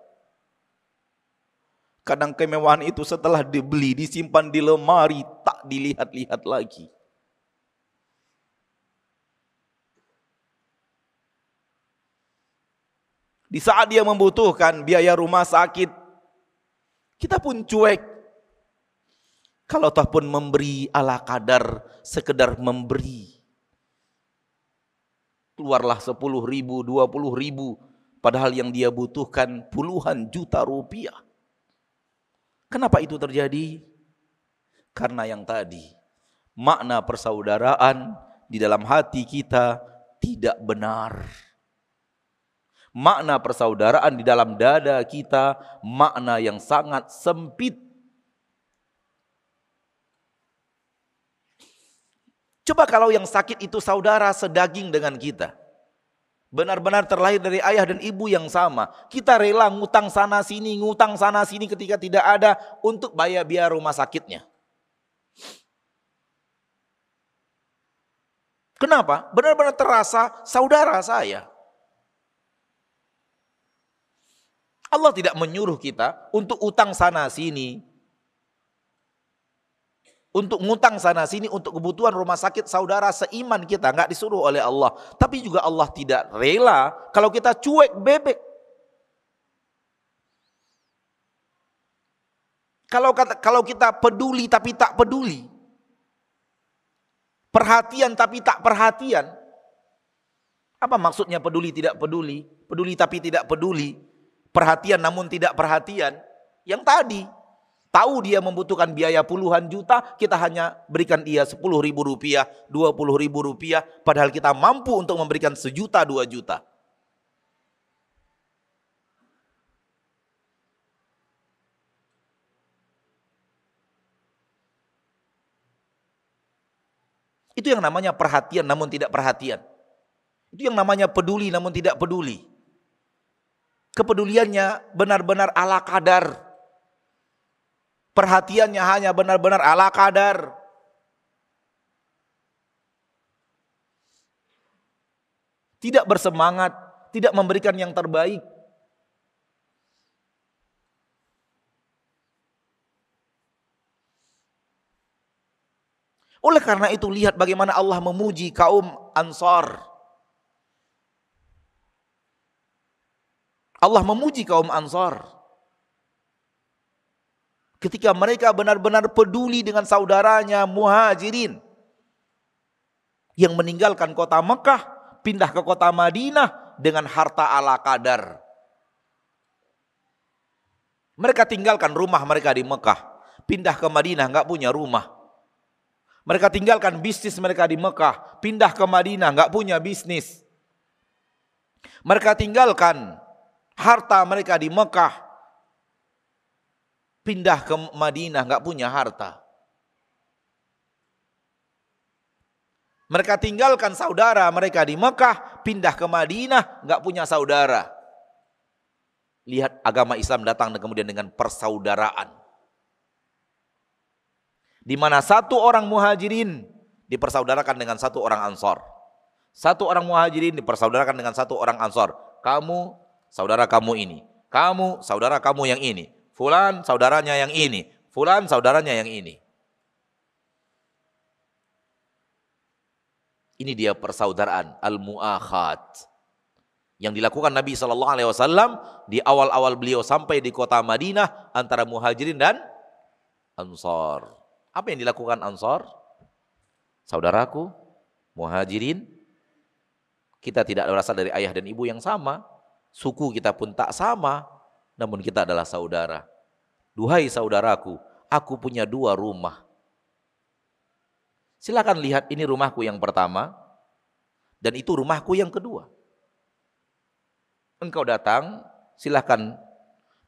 A: Kadang kemewahan itu setelah dibeli, disimpan di lemari, tak dilihat-lihat lagi. Di saat dia membutuhkan biaya rumah sakit, kita pun cuek. Kalau toh pun memberi ala kadar, sekedar memberi. Keluarlah 10 ribu, 20 ribu, padahal yang dia butuhkan puluhan juta rupiah. Kenapa itu terjadi? Karena yang tadi, makna persaudaraan di dalam hati kita tidak benar. Makna persaudaraan di dalam dada kita makna yang sangat sempit. Coba kalau yang sakit itu saudara sedaging dengan kita. Benar-benar terlahir dari ayah dan ibu yang sama. Kita rela ngutang sana sini, ngutang sana sini ketika tidak ada untuk bayar biaya rumah sakitnya. Kenapa? Benar-benar terasa saudara saya. Allah tidak menyuruh kita untuk utang sana sini. Untuk ngutang sana sini untuk kebutuhan rumah sakit saudara seiman kita. Nggak disuruh oleh Allah. Tapi juga Allah tidak rela kalau kita cuek bebek. Kalau kata, kalau kita peduli tapi tak peduli, perhatian tapi tak perhatian, apa maksudnya peduli tidak peduli? Peduli tapi tidak peduli, perhatian namun tidak perhatian. Yang tadi, tahu dia membutuhkan biaya puluhan juta, kita hanya berikan dia sepuluh ribu rupiah, dua puluh ribu rupiah, padahal kita mampu untuk memberikan sejuta, dua juta. Itu yang namanya perhatian namun tidak perhatian. Itu yang namanya peduli namun tidak peduli. Kepeduliannya benar-benar ala kadar. Perhatiannya hanya benar-benar ala kadar. Tidak bersemangat, tidak memberikan yang terbaik. Oleh karena itu lihat bagaimana Allah memuji kaum Ansar. Allah memuji kaum Ansar. Ketika mereka benar-benar peduli dengan saudaranya Muhajirin yang meninggalkan kota Mekah, pindah ke kota Madinah dengan harta ala kadar. Mereka tinggalkan rumah mereka di Mekah, pindah ke Madinah nggak punya rumah. Mereka tinggalkan bisnis mereka di Mekah, pindah ke Madinah, nggak punya bisnis. Mereka tinggalkan harta mereka di Mekah, pindah ke Madinah, nggak punya harta. Mereka tinggalkan saudara mereka di Mekah, pindah ke Madinah, nggak punya saudara. Lihat agama Islam datang dan kemudian dengan persaudaraan di mana satu orang muhajirin dipersaudarakan dengan satu orang ansor. Satu orang muhajirin dipersaudarakan dengan satu orang ansor. Kamu saudara kamu ini. Kamu saudara kamu yang ini. Fulan saudaranya yang ini. Fulan saudaranya yang ini. Ini dia persaudaraan al-muakhat yang dilakukan Nabi Shallallahu Alaihi Wasallam di awal-awal beliau sampai di kota Madinah antara muhajirin dan ansor. Apa yang dilakukan Ansor? Saudaraku, muhajirin, kita tidak berasal dari ayah dan ibu yang sama, suku kita pun tak sama, namun kita adalah saudara. Duhai saudaraku, aku punya dua rumah. Silakan lihat ini rumahku yang pertama, dan itu rumahku yang kedua. Engkau datang, silakan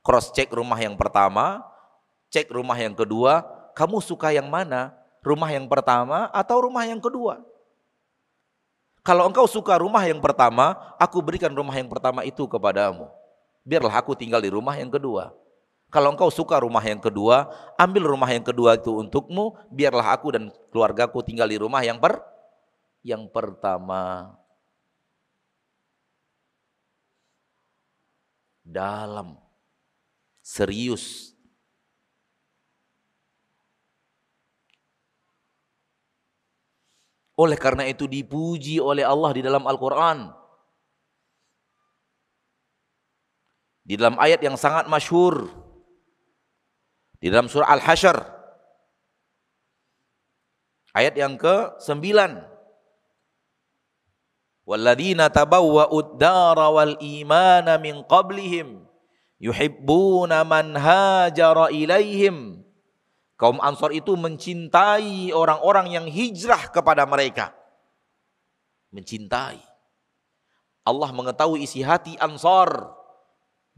A: cross check rumah yang pertama, cek rumah yang kedua, kamu suka yang mana? Rumah yang pertama atau rumah yang kedua? Kalau engkau suka rumah yang pertama, aku berikan rumah yang pertama itu kepadamu. Biarlah aku tinggal di rumah yang kedua. Kalau engkau suka rumah yang kedua, ambil rumah yang kedua itu untukmu, biarlah aku dan keluargaku tinggal di rumah yang per yang pertama. Dalam serius Oleh karena itu dipuji oleh Allah di dalam Al-Quran. Di dalam ayat yang sangat masyhur. Di dalam surah Al-Hasyr. Ayat yang ke-9. Walladina tabawwa'ud dara wal imana min qablihim yuhibbuna man hajara ilaihim Kaum Ansor itu mencintai orang-orang yang hijrah kepada mereka. Mencintai. Allah mengetahui isi hati Ansor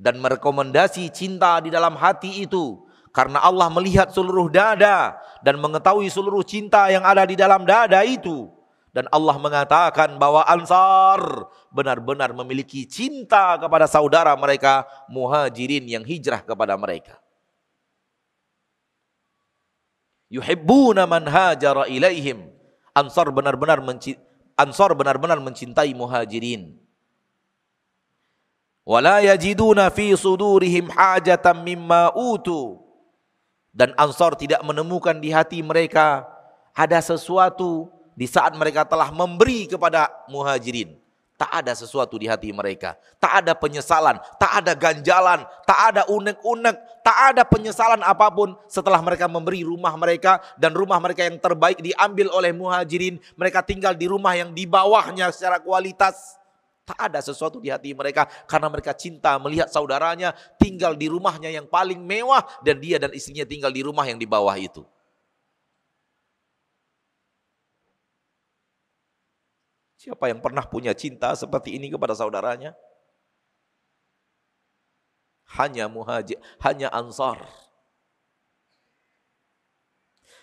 A: dan merekomendasi cinta di dalam hati itu karena Allah melihat seluruh dada dan mengetahui seluruh cinta yang ada di dalam dada itu dan Allah mengatakan bahwa Ansar benar-benar memiliki cinta kepada saudara mereka muhajirin yang hijrah kepada mereka yuhibbuna man hajara ilaihim. Ansar benar-benar Ansor benar-benar mencintai muhajirin. Wala yajiduna fi sudurihim hajatan mimma utu. Dan Ansor tidak menemukan di hati mereka ada sesuatu di saat mereka telah memberi kepada muhajirin. Tak ada sesuatu di hati mereka. Tak ada penyesalan, tak ada ganjalan, tak ada unek-unek, tak ada penyesalan apa pun setelah mereka memberi rumah mereka dan rumah mereka yang terbaik diambil oleh muhajirin. Mereka tinggal di rumah yang di bawahnya secara kualitas. Tak ada sesuatu di hati mereka karena mereka cinta melihat saudaranya tinggal di rumahnya yang paling mewah dan dia dan istrinya tinggal di rumah yang di bawah itu. Siapa yang pernah punya cinta seperti ini kepada saudaranya? Hanya muhajir, hanya ansar.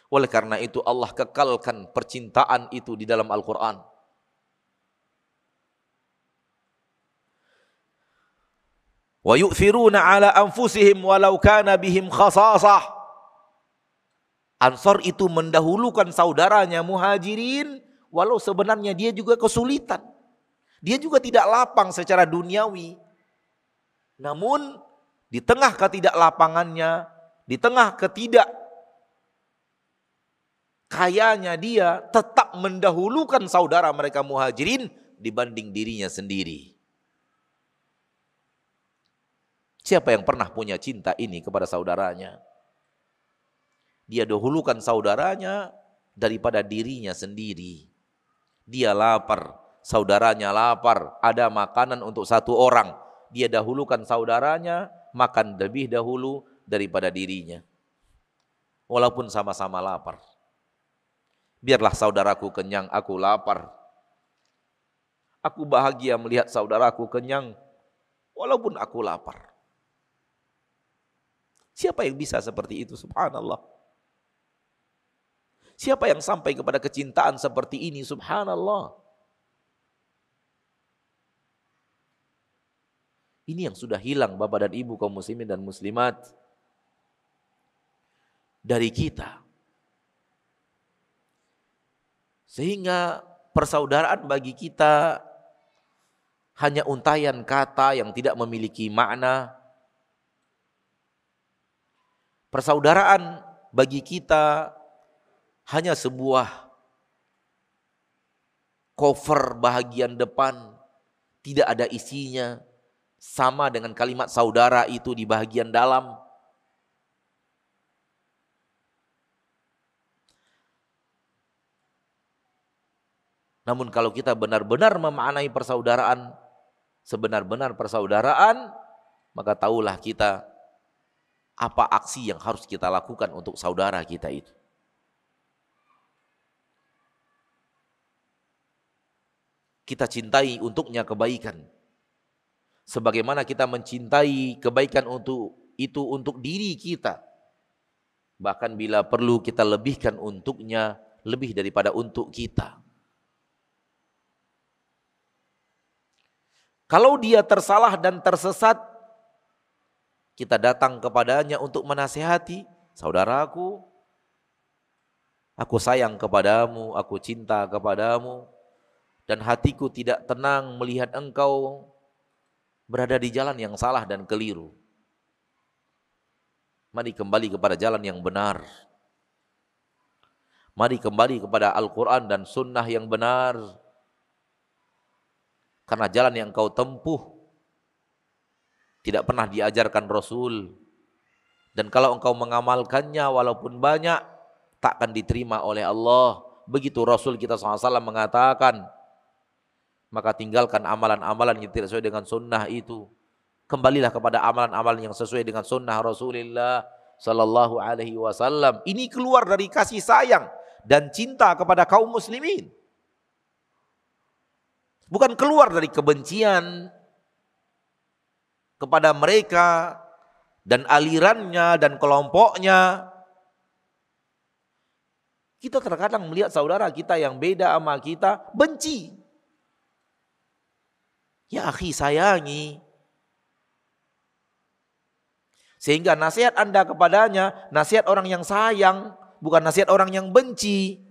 A: Oleh karena itu Allah kekalkan percintaan itu di dalam Al-Quran. Wa yu'thiruna ala anfusihim walau kana bihim khasasah. Ansar itu mendahulukan saudaranya muhajirin Walau sebenarnya dia juga kesulitan. Dia juga tidak lapang secara duniawi. Namun di tengah ketidaklapangannya, di tengah ketidak kayanya dia tetap mendahulukan saudara mereka muhajirin dibanding dirinya sendiri. Siapa yang pernah punya cinta ini kepada saudaranya? Dia dahulukan saudaranya daripada dirinya sendiri. Dia lapar, saudaranya lapar, ada makanan untuk satu orang. Dia dahulukan saudaranya, makan lebih dahulu daripada dirinya. Walaupun sama-sama lapar. Biarlah saudaraku kenyang, aku lapar. Aku bahagia melihat saudaraku kenyang, walaupun aku lapar. Siapa yang bisa seperti itu? Subhanallah. Siapa yang sampai kepada kecintaan seperti ini? Subhanallah. Ini yang sudah hilang Bapak dan Ibu kaum muslimin dan muslimat dari kita. Sehingga persaudaraan bagi kita hanya untayan kata yang tidak memiliki makna. Persaudaraan bagi kita hanya sebuah cover bahagian depan, tidak ada isinya, sama dengan kalimat saudara itu di bahagian dalam. Namun kalau kita benar-benar memaknai persaudaraan, sebenar-benar persaudaraan, maka tahulah kita apa aksi yang harus kita lakukan untuk saudara kita itu. kita cintai untuknya kebaikan. Sebagaimana kita mencintai kebaikan untuk itu untuk diri kita. Bahkan bila perlu kita lebihkan untuknya lebih daripada untuk kita. Kalau dia tersalah dan tersesat, kita datang kepadanya untuk menasehati, saudaraku, aku sayang kepadamu, aku cinta kepadamu, dan hatiku tidak tenang melihat engkau berada di jalan yang salah dan keliru. Mari kembali kepada jalan yang benar. Mari kembali kepada Al-Quran dan Sunnah yang benar. Karena jalan yang kau tempuh tidak pernah diajarkan Rasul. Dan kalau engkau mengamalkannya walaupun banyak, takkan diterima oleh Allah. Begitu Rasul kita SAW mengatakan, maka tinggalkan amalan-amalan yang tidak sesuai dengan sunnah itu. Kembalilah kepada amalan-amalan yang sesuai dengan sunnah Rasulullah Sallallahu Alaihi Wasallam. Ini keluar dari kasih sayang dan cinta kepada kaum muslimin. Bukan keluar dari kebencian kepada mereka dan alirannya dan kelompoknya. Kita terkadang melihat saudara kita yang beda sama kita benci. Ya akhi sayangi. Sehingga nasihat Anda kepadanya, nasihat orang yang sayang, bukan nasihat orang yang benci.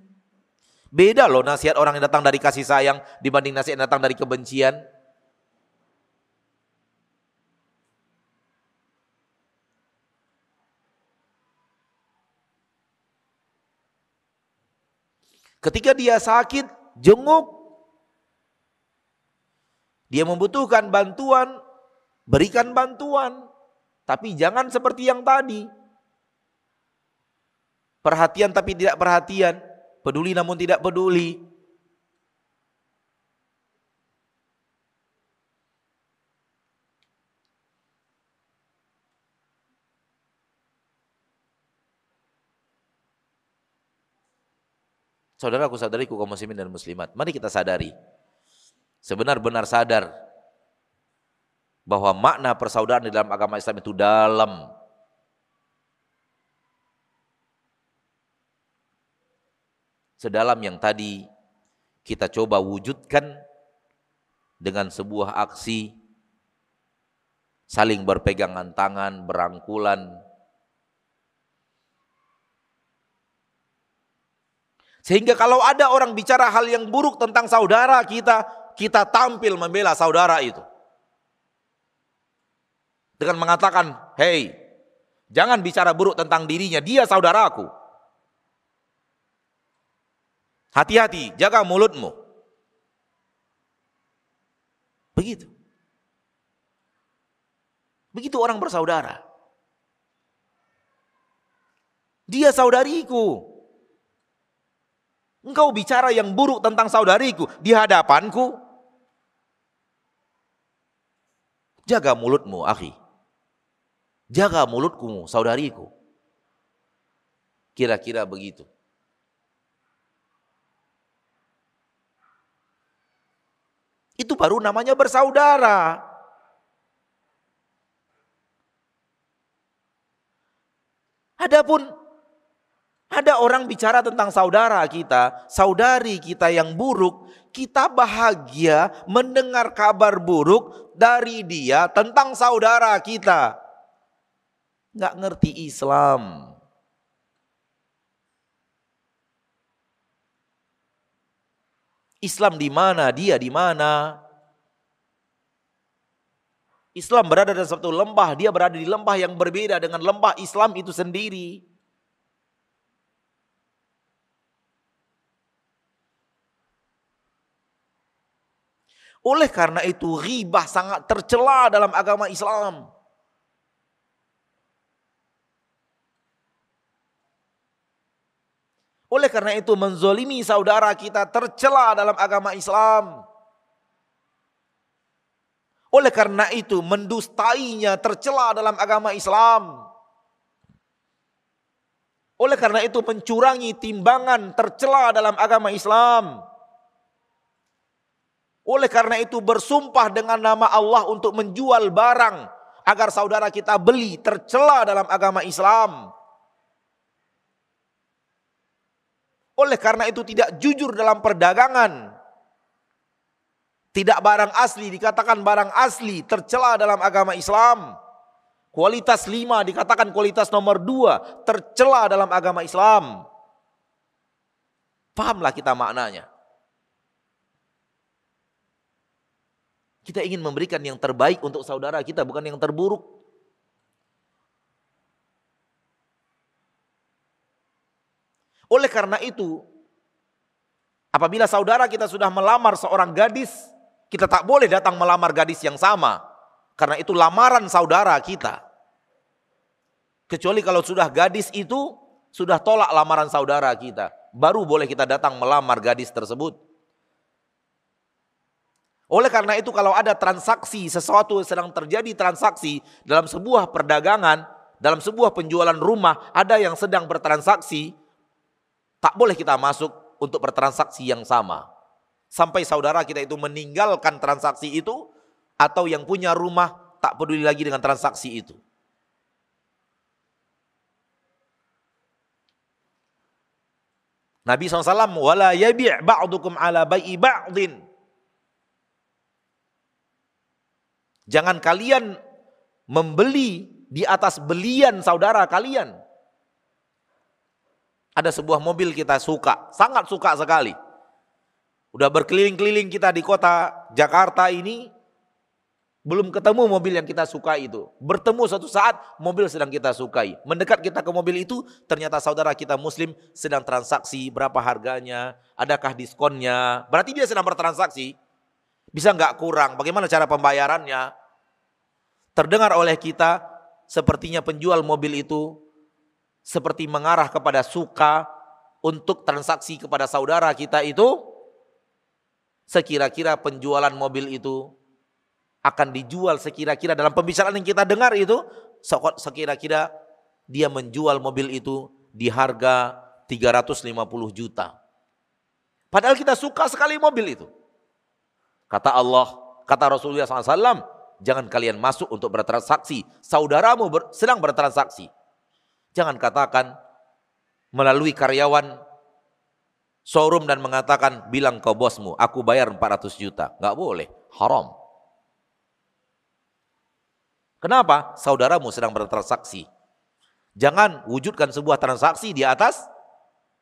A: Beda loh nasihat orang yang datang dari kasih sayang dibanding nasihat yang datang dari kebencian. Ketika dia sakit, jenguk. Dia membutuhkan bantuan, berikan bantuan. Tapi jangan seperti yang tadi. Perhatian tapi tidak perhatian. Peduli namun tidak peduli. Saudaraku, saudariku kaum muslimin dan muslimat, mari kita sadari. Sebenar-benar sadar bahwa makna persaudaraan di dalam agama Islam itu dalam. Sedalam yang tadi kita coba wujudkan dengan sebuah aksi saling berpegangan tangan, berangkulan, Sehingga kalau ada orang bicara hal yang buruk tentang saudara kita, kita tampil membela saudara itu. Dengan mengatakan, hei, jangan bicara buruk tentang dirinya, dia saudaraku. Hati-hati, jaga mulutmu. Begitu. Begitu orang bersaudara. Dia saudariku. Engkau bicara yang buruk tentang saudariku di hadapanku. Jaga mulutmu, akhi. Jaga mulutku, saudariku. Kira-kira begitu. Itu baru namanya bersaudara. Adapun ada orang bicara tentang saudara kita, saudari kita yang buruk, kita bahagia mendengar kabar buruk dari dia tentang saudara kita. Nggak ngerti Islam. Islam di mana, dia di mana. Islam berada dalam satu lembah, dia berada di lembah yang berbeda dengan lembah Islam itu sendiri. Oleh karena itu ribah sangat tercela dalam agama Islam. Oleh karena itu menzolimi saudara kita tercela dalam agama Islam. Oleh karena itu mendustainya tercela dalam agama Islam. Oleh karena itu mencurangi timbangan tercela dalam agama Islam. Oleh karena itu bersumpah dengan nama Allah untuk menjual barang agar saudara kita beli tercela dalam agama Islam. Oleh karena itu tidak jujur dalam perdagangan. Tidak barang asli dikatakan barang asli tercela dalam agama Islam. Kualitas lima dikatakan kualitas nomor dua tercela dalam agama Islam. Pahamlah kita maknanya. Kita ingin memberikan yang terbaik untuk saudara kita, bukan yang terburuk. Oleh karena itu, apabila saudara kita sudah melamar seorang gadis, kita tak boleh datang melamar gadis yang sama. Karena itu lamaran saudara kita. Kecuali kalau sudah gadis itu sudah tolak lamaran saudara kita. Baru boleh kita datang melamar gadis tersebut. Oleh karena itu kalau ada transaksi, sesuatu sedang terjadi transaksi dalam sebuah perdagangan, dalam sebuah penjualan rumah, ada yang sedang bertransaksi, tak boleh kita masuk untuk bertransaksi yang sama. Sampai saudara kita itu meninggalkan transaksi itu, atau yang punya rumah tak peduli lagi dengan transaksi itu. Nabi SAW, wala yabi' ba'dukum ala bai'i ba'din. Jangan kalian membeli di atas belian saudara kalian. Ada sebuah mobil kita suka, sangat suka sekali. Udah berkeliling-keliling kita di kota Jakarta ini, belum ketemu mobil yang kita suka itu. Bertemu suatu saat mobil sedang kita sukai. Mendekat kita ke mobil itu ternyata saudara kita muslim sedang transaksi berapa harganya, adakah diskonnya. Berarti dia sedang bertransaksi. Bisa nggak kurang? Bagaimana cara pembayarannya? Terdengar oleh kita sepertinya penjual mobil itu seperti mengarah kepada suka untuk transaksi kepada saudara kita itu sekira-kira penjualan mobil itu akan dijual sekira-kira dalam pembicaraan yang kita dengar itu sekira-kira dia menjual mobil itu di harga 350 juta. Padahal kita suka sekali mobil itu. Kata Allah, kata Rasulullah SAW, jangan kalian masuk untuk bertransaksi. Saudaramu ber, sedang bertransaksi. Jangan katakan melalui karyawan showroom dan mengatakan bilang ke bosmu, aku bayar 400 juta. Nggak boleh, haram. Kenapa? Saudaramu sedang bertransaksi. Jangan wujudkan sebuah transaksi di atas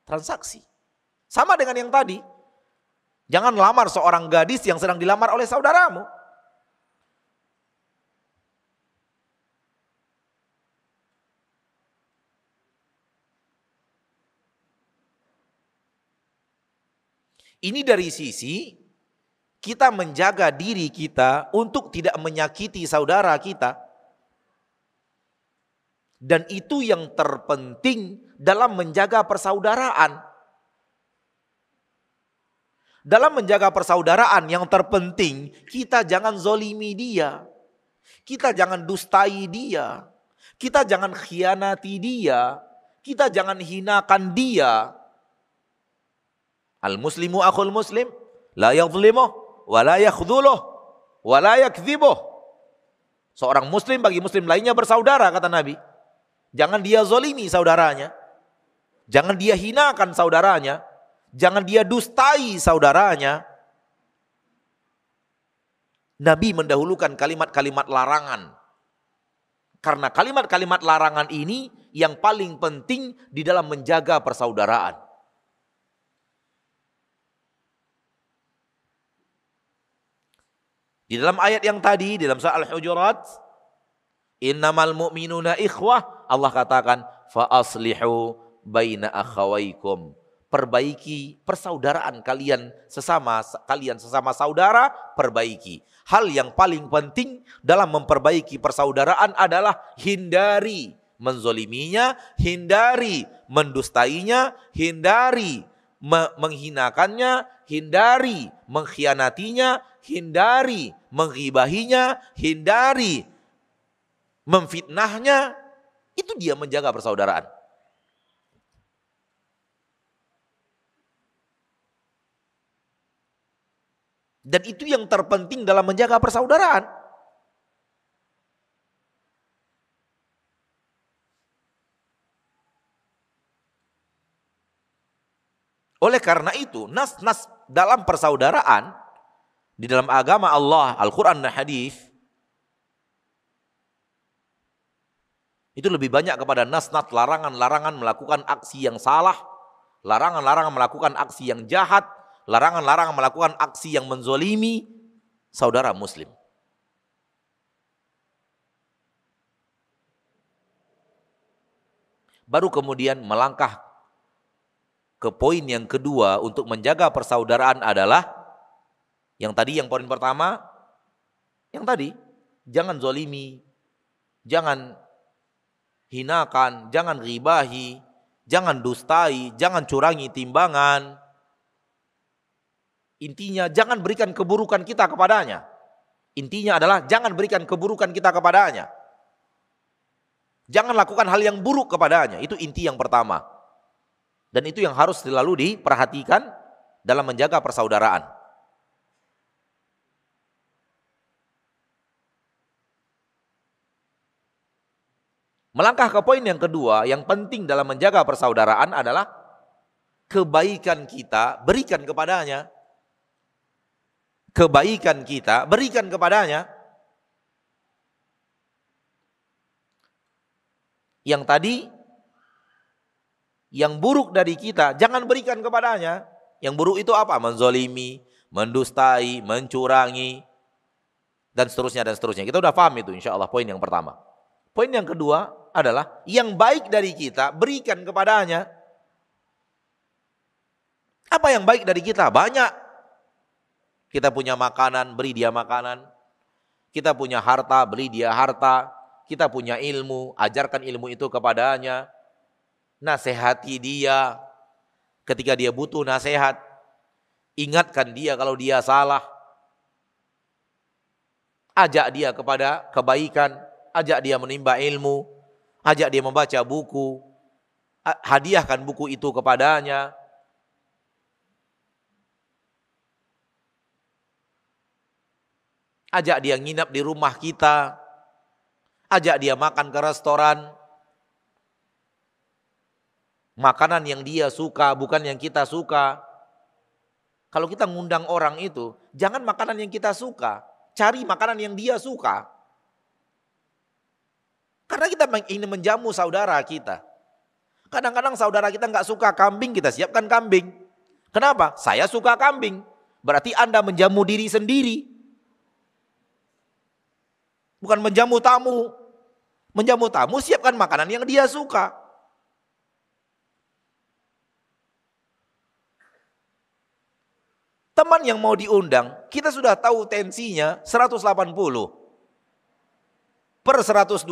A: transaksi. Sama dengan yang tadi. Jangan lamar seorang gadis yang sedang dilamar oleh saudaramu. Ini dari sisi kita menjaga diri kita untuk tidak menyakiti saudara kita. Dan itu yang terpenting dalam menjaga persaudaraan. Dalam menjaga persaudaraan yang terpenting kita jangan zolimi dia. Kita jangan dustai dia. Kita jangan khianati dia. Kita jangan hinakan dia. Al-muslimu akhul muslim. La yadhlimuh wala yakhdhuluh wala yakdzibuh. Seorang muslim bagi muslim lainnya bersaudara kata Nabi. Jangan dia zolimi saudaranya. Jangan dia hinakan saudaranya. Jangan dia dustai saudaranya. Nabi mendahulukan kalimat-kalimat larangan. Karena kalimat-kalimat larangan ini yang paling penting di dalam menjaga persaudaraan. Di dalam ayat yang tadi, di dalam surah Al-Hujurat, innamal mu'minuna ikhwah, Allah katakan, fa aslihu baina akhawaikum. Perbaiki persaudaraan kalian sesama kalian sesama saudara, perbaiki. Hal yang paling penting dalam memperbaiki persaudaraan adalah hindari menzoliminya, hindari mendustainya, hindari menghinakannya, hindari mengkhianatinya, hindari menghibahinya, hindari memfitnahnya. Itu dia menjaga persaudaraan. Dan itu yang terpenting dalam menjaga persaudaraan. Oleh karena itu, nas-nas dalam persaudaraan di dalam agama Allah, Al-Quran dan Hadis itu lebih banyak kepada nas-nas larangan-larangan melakukan aksi yang salah, larangan-larangan melakukan aksi yang jahat, larangan-larangan melakukan aksi yang menzolimi saudara muslim. Baru kemudian melangkah ke poin yang kedua untuk menjaga persaudaraan adalah yang tadi yang poin pertama, yang tadi jangan zolimi, jangan hinakan, jangan ribahi, jangan dustai, jangan curangi timbangan. Intinya jangan berikan keburukan kita kepadanya. Intinya adalah jangan berikan keburukan kita kepadanya. Jangan lakukan hal yang buruk kepadanya. Itu inti yang pertama. Dan itu yang harus selalu diperhatikan dalam menjaga persaudaraan. Melangkah ke poin yang kedua, yang penting dalam menjaga persaudaraan adalah kebaikan kita berikan kepadanya. Kebaikan kita berikan kepadanya. Yang tadi yang buruk dari kita, jangan berikan kepadanya. Yang buruk itu apa? Menzolimi, mendustai, mencurangi, dan seterusnya dan seterusnya. Kita udah paham itu insya Allah poin yang pertama. Poin yang kedua adalah yang baik dari kita berikan kepadanya. Apa yang baik dari kita? Banyak. Kita punya makanan, beri dia makanan. Kita punya harta, beri dia harta. Kita punya ilmu, ajarkan ilmu itu kepadanya. Nasehati dia ketika dia butuh nasihat. Ingatkan dia kalau dia salah. Ajak dia kepada kebaikan, ajak dia menimba ilmu, ajak dia membaca buku, hadiahkan buku itu kepadanya, ajak dia nginap di rumah kita, ajak dia makan ke restoran, makanan yang dia suka bukan yang kita suka. Kalau kita ngundang orang itu, jangan makanan yang kita suka, cari makanan yang dia suka. Karena kita ingin menjamu saudara kita. Kadang-kadang saudara kita nggak suka kambing, kita siapkan kambing. Kenapa? Saya suka kambing. Berarti Anda menjamu diri sendiri. Bukan menjamu tamu. Menjamu tamu siapkan makanan yang dia suka. Teman yang mau diundang, kita sudah tahu tensinya 180 per 120.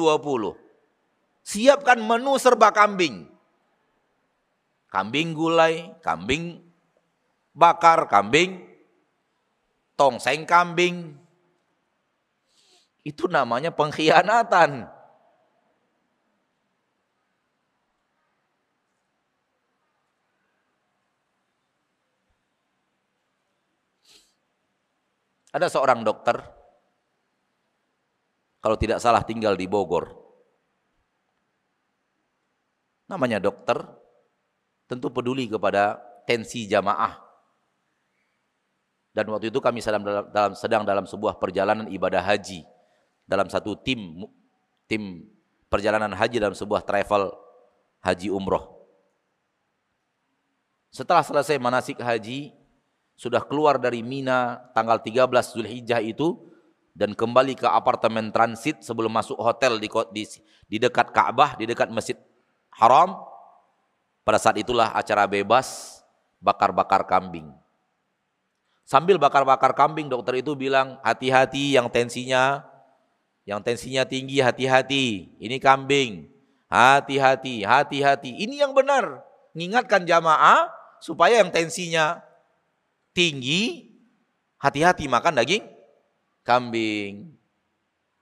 A: Siapkan menu serba kambing. Kambing gulai, kambing bakar, kambing tongseng kambing, itu namanya pengkhianatan. Ada seorang dokter, kalau tidak salah tinggal di Bogor. Namanya dokter, tentu peduli kepada tensi jamaah. Dan waktu itu kami sedang dalam, dalam, sedang dalam sebuah perjalanan ibadah haji dalam satu tim tim perjalanan haji dalam sebuah travel haji umroh. Setelah selesai manasik haji, sudah keluar dari Mina tanggal 13 Zulhijjah itu dan kembali ke apartemen transit sebelum masuk hotel di, di, di dekat Ka'bah, di dekat Masjid Haram. Pada saat itulah acara bebas bakar-bakar kambing. Sambil bakar-bakar kambing, dokter itu bilang, hati-hati yang tensinya yang tensinya tinggi hati-hati. Ini kambing. Hati-hati, hati-hati. Ini yang benar. Mengingatkan jamaah supaya yang tensinya tinggi, hati-hati makan daging kambing.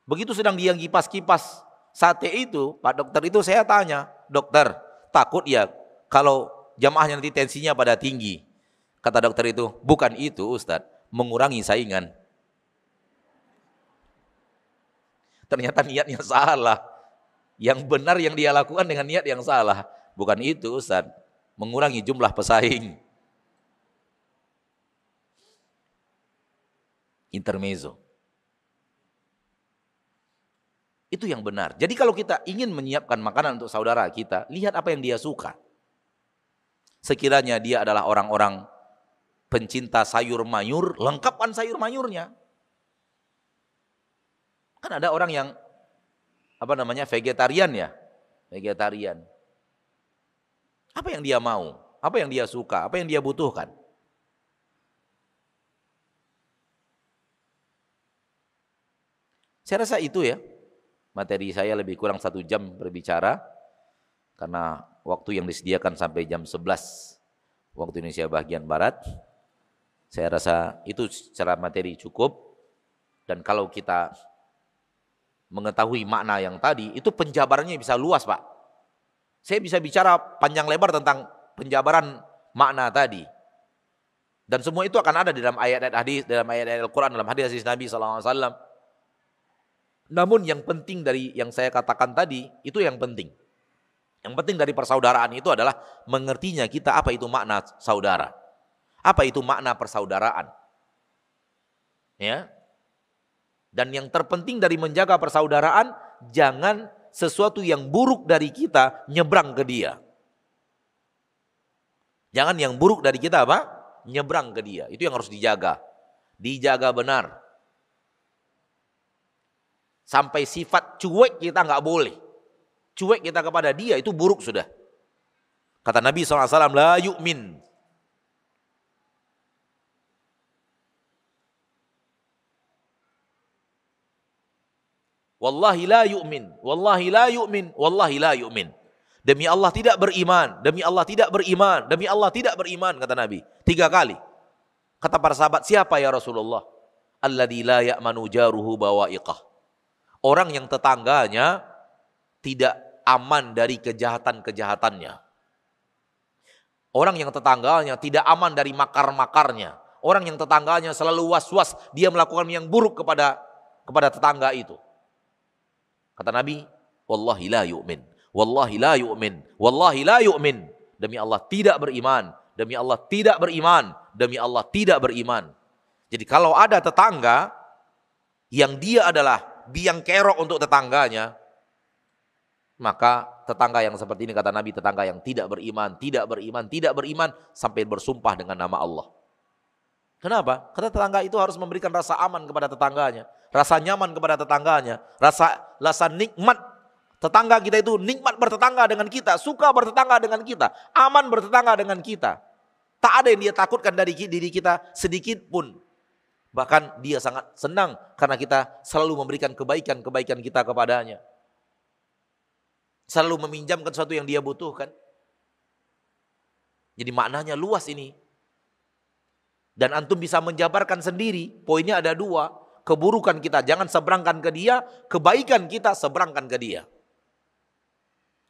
A: Begitu sedang dia kipas-kipas sate itu, Pak dokter itu saya tanya, dokter takut ya kalau jamaahnya nanti tensinya pada tinggi. Kata dokter itu, bukan itu Ustadz, mengurangi saingan. Ternyata niatnya salah. Yang benar yang dia lakukan dengan niat yang salah. Bukan itu Ustaz. Mengurangi jumlah pesaing. Intermezzo. Itu yang benar. Jadi kalau kita ingin menyiapkan makanan untuk saudara kita, lihat apa yang dia suka. Sekiranya dia adalah orang-orang pencinta sayur mayur, lengkapkan sayur mayurnya. Kan ada orang yang apa namanya vegetarian ya, vegetarian. Apa yang dia mau? Apa yang dia suka? Apa yang dia butuhkan? Saya rasa itu ya materi saya lebih kurang satu jam berbicara karena waktu yang disediakan sampai jam 11 waktu Indonesia bagian Barat. Saya rasa itu secara materi cukup dan kalau kita mengetahui makna yang tadi, itu penjabarannya bisa luas Pak. Saya bisa bicara panjang lebar tentang penjabaran makna tadi. Dan semua itu akan ada di dalam ayat-ayat hadis, dalam ayat-ayat Al-Quran, dalam hadis hadis Nabi SAW. Namun yang penting dari yang saya katakan tadi, itu yang penting. Yang penting dari persaudaraan itu adalah mengertinya kita apa itu makna saudara. Apa itu makna persaudaraan. Ya, dan yang terpenting dari menjaga persaudaraan, jangan sesuatu yang buruk dari kita nyebrang ke dia. Jangan yang buruk dari kita apa? Nyebrang ke dia. Itu yang harus dijaga. Dijaga benar. Sampai sifat cuek kita nggak boleh. Cuek kita kepada dia itu buruk sudah. Kata Nabi SAW, la yu'min. Wallahi la yu'min. Wallahi la yu'min. Wallahi la yu'min. Demi Allah tidak beriman. Demi Allah tidak beriman. Demi Allah tidak beriman, kata Nabi. Tiga kali. Kata para sahabat, siapa ya Rasulullah? Alladhi la ya'manu jaruhu bawa'iqah. Orang yang tetangganya tidak aman dari kejahatan-kejahatannya. Orang yang tetangganya tidak aman dari makar-makarnya. Orang yang tetangganya selalu was-was, dia melakukan yang buruk kepada kepada tetangga itu. Kata Nabi, wallahi la yu'min. Wallahi la yu'min. Wallahi la yu'min. Demi Allah tidak beriman. Demi Allah tidak beriman. Demi Allah tidak beriman. Jadi kalau ada tetangga yang dia adalah biang kerok untuk tetangganya, maka tetangga yang seperti ini kata Nabi tetangga yang tidak beriman, tidak beriman, tidak beriman sampai bersumpah dengan nama Allah. Kenapa? Karena tetangga itu harus memberikan rasa aman kepada tetangganya, rasa nyaman kepada tetangganya, rasa rasa nikmat tetangga kita itu nikmat bertetangga dengan kita, suka bertetangga dengan kita, aman bertetangga dengan kita. Tak ada yang dia takutkan dari diri kita sedikit pun. Bahkan dia sangat senang karena kita selalu memberikan kebaikan-kebaikan kita kepadanya. Selalu meminjamkan sesuatu yang dia butuhkan. Jadi maknanya luas ini. Dan antum bisa menjabarkan sendiri, poinnya ada dua. Keburukan kita jangan seberangkan ke dia, kebaikan kita seberangkan ke dia.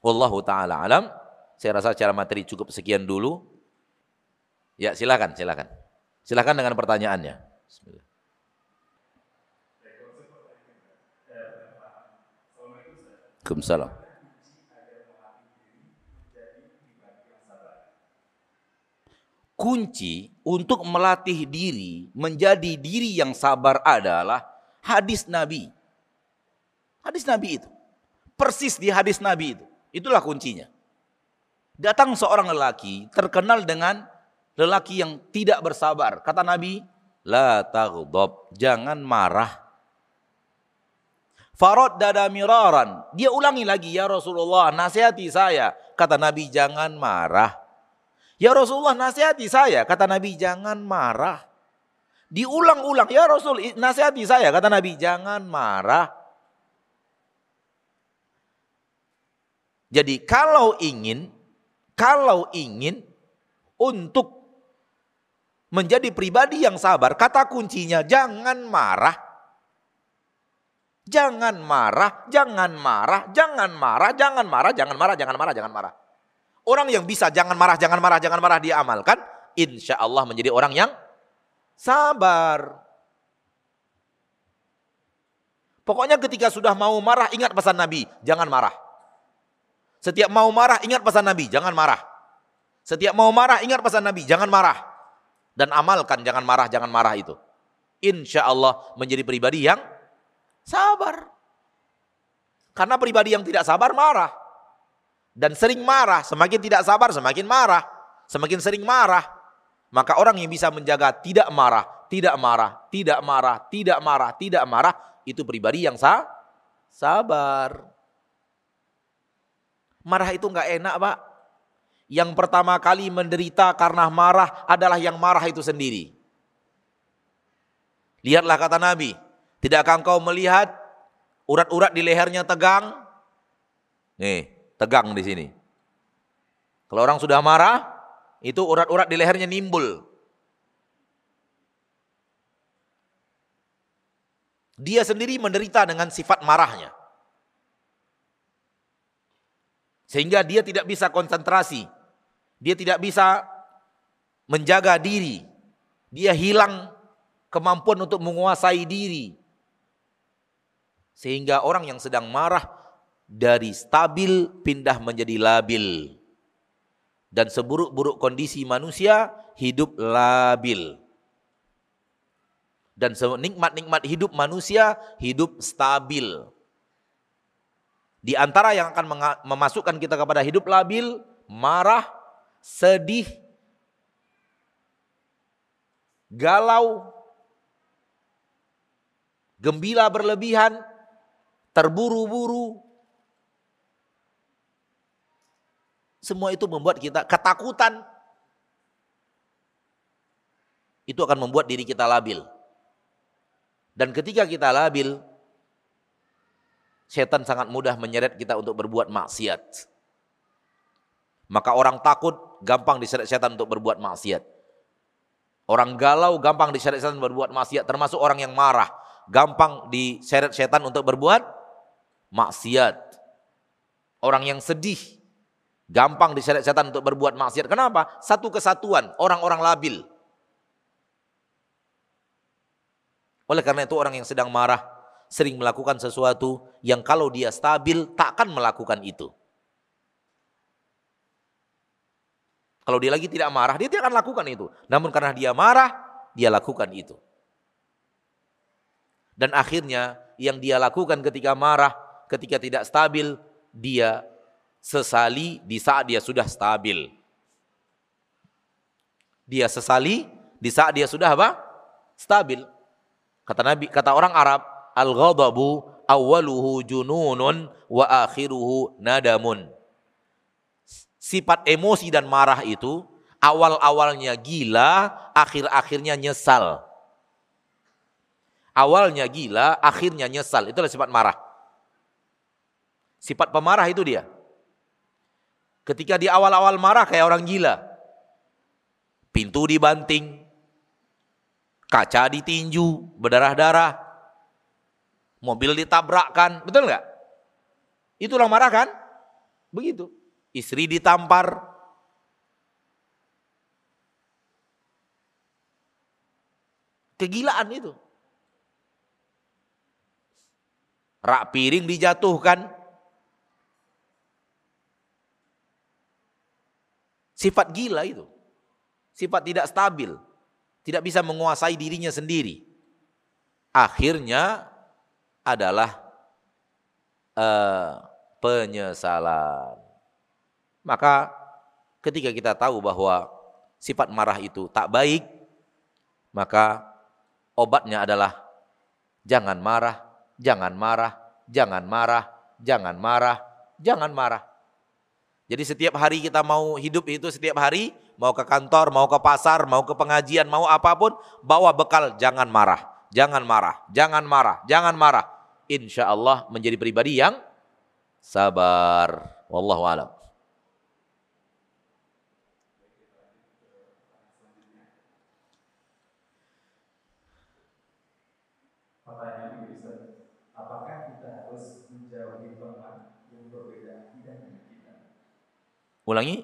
A: Wallahu ta'ala alam. Saya rasa secara materi cukup sekian dulu. Ya silakan, silakan. Silakan dengan pertanyaannya. Bismillah. Waalaikumsalam. Kunci untuk melatih diri menjadi diri yang sabar adalah hadis Nabi. Hadis Nabi itu. Persis di hadis Nabi itu. Itulah kuncinya. Datang seorang lelaki terkenal dengan lelaki yang tidak bersabar. Kata Nabi, La taghdab, jangan marah. Farad dada miraran. Dia ulangi lagi, ya Rasulullah, nasihati saya. Kata Nabi, jangan marah. Ya Rasulullah, nasihati saya. Kata Nabi, jangan marah. Diulang-ulang, ya Rasul, nasihati saya. Kata Nabi, jangan marah. Jadi kalau ingin, kalau ingin untuk menjadi pribadi yang sabar, kata kuncinya jangan marah. Jangan marah, jangan marah, jangan marah, jangan marah, jangan marah, jangan marah, jangan marah. Orang yang bisa jangan marah, jangan marah, jangan marah dia amalkan, insya Allah menjadi orang yang sabar. Pokoknya ketika sudah mau marah, ingat pesan Nabi, jangan marah. Setiap mau marah, ingat pesan Nabi, jangan marah. Setiap mau marah, ingat pesan Nabi, jangan marah dan amalkan jangan marah jangan marah itu. Insya Allah menjadi pribadi yang sabar. Karena pribadi yang tidak sabar marah. Dan sering marah, semakin tidak sabar semakin marah. Semakin sering marah, maka orang yang bisa menjaga tidak marah, tidak marah, tidak marah, tidak marah, tidak marah, itu pribadi yang sah, sabar. Marah itu nggak enak, Pak. Yang pertama kali menderita karena marah adalah yang marah itu sendiri. Lihatlah kata Nabi, tidakkah engkau melihat urat-urat di lehernya tegang? Nih, tegang di sini. Kalau orang sudah marah, itu urat-urat di lehernya nimbul. Dia sendiri menderita dengan sifat marahnya. Sehingga dia tidak bisa konsentrasi dia tidak bisa menjaga diri. Dia hilang kemampuan untuk menguasai diri. Sehingga orang yang sedang marah dari stabil pindah menjadi labil. Dan seburuk-buruk kondisi manusia hidup labil. Dan senikmat-nikmat hidup manusia hidup stabil. Di antara yang akan memasukkan kita kepada hidup labil, marah, sedih, galau, gembira berlebihan, terburu-buru. Semua itu membuat kita ketakutan. Itu akan membuat diri kita labil. Dan ketika kita labil, setan sangat mudah menyeret kita untuk berbuat maksiat. Maka orang takut gampang diseret setan untuk berbuat maksiat. Orang galau gampang diseret setan berbuat maksiat, termasuk orang yang marah gampang diseret setan untuk berbuat maksiat. Orang yang sedih gampang diseret setan untuk berbuat maksiat. Kenapa? Satu kesatuan, orang-orang labil. Oleh karena itu orang yang sedang marah sering melakukan sesuatu yang kalau dia stabil tak akan melakukan itu. Kalau dia lagi tidak marah, dia tidak akan lakukan itu. Namun karena dia marah, dia lakukan itu. Dan akhirnya yang dia lakukan ketika marah, ketika tidak stabil, dia sesali di saat dia sudah stabil. Dia sesali di saat dia sudah apa? Stabil. Kata Nabi, kata orang Arab, al-ghadabu awwaluhu jununun wa akhiruhu nadamun sifat emosi dan marah itu awal-awalnya gila, akhir-akhirnya nyesal. Awalnya gila, akhirnya nyesal. Itulah sifat marah. Sifat pemarah itu dia. Ketika di awal-awal marah kayak orang gila. Pintu dibanting, kaca ditinju, berdarah-darah, mobil ditabrakkan, betul nggak? Itulah marah kan? Begitu istri ditampar. Kegilaan itu. Rak piring dijatuhkan. Sifat gila itu. Sifat tidak stabil. Tidak bisa menguasai dirinya sendiri. Akhirnya adalah uh, penyesalan. Maka ketika kita tahu bahwa sifat marah itu tak baik, maka obatnya adalah jangan marah, jangan marah, jangan marah, jangan marah, jangan marah. Jadi setiap hari kita mau hidup itu setiap hari, mau ke kantor, mau ke pasar, mau ke pengajian, mau apa pun, bawa bekal jangan marah, jangan marah, jangan marah, jangan marah. Insya Allah menjadi pribadi yang sabar. Wallahu alam. Ulangi.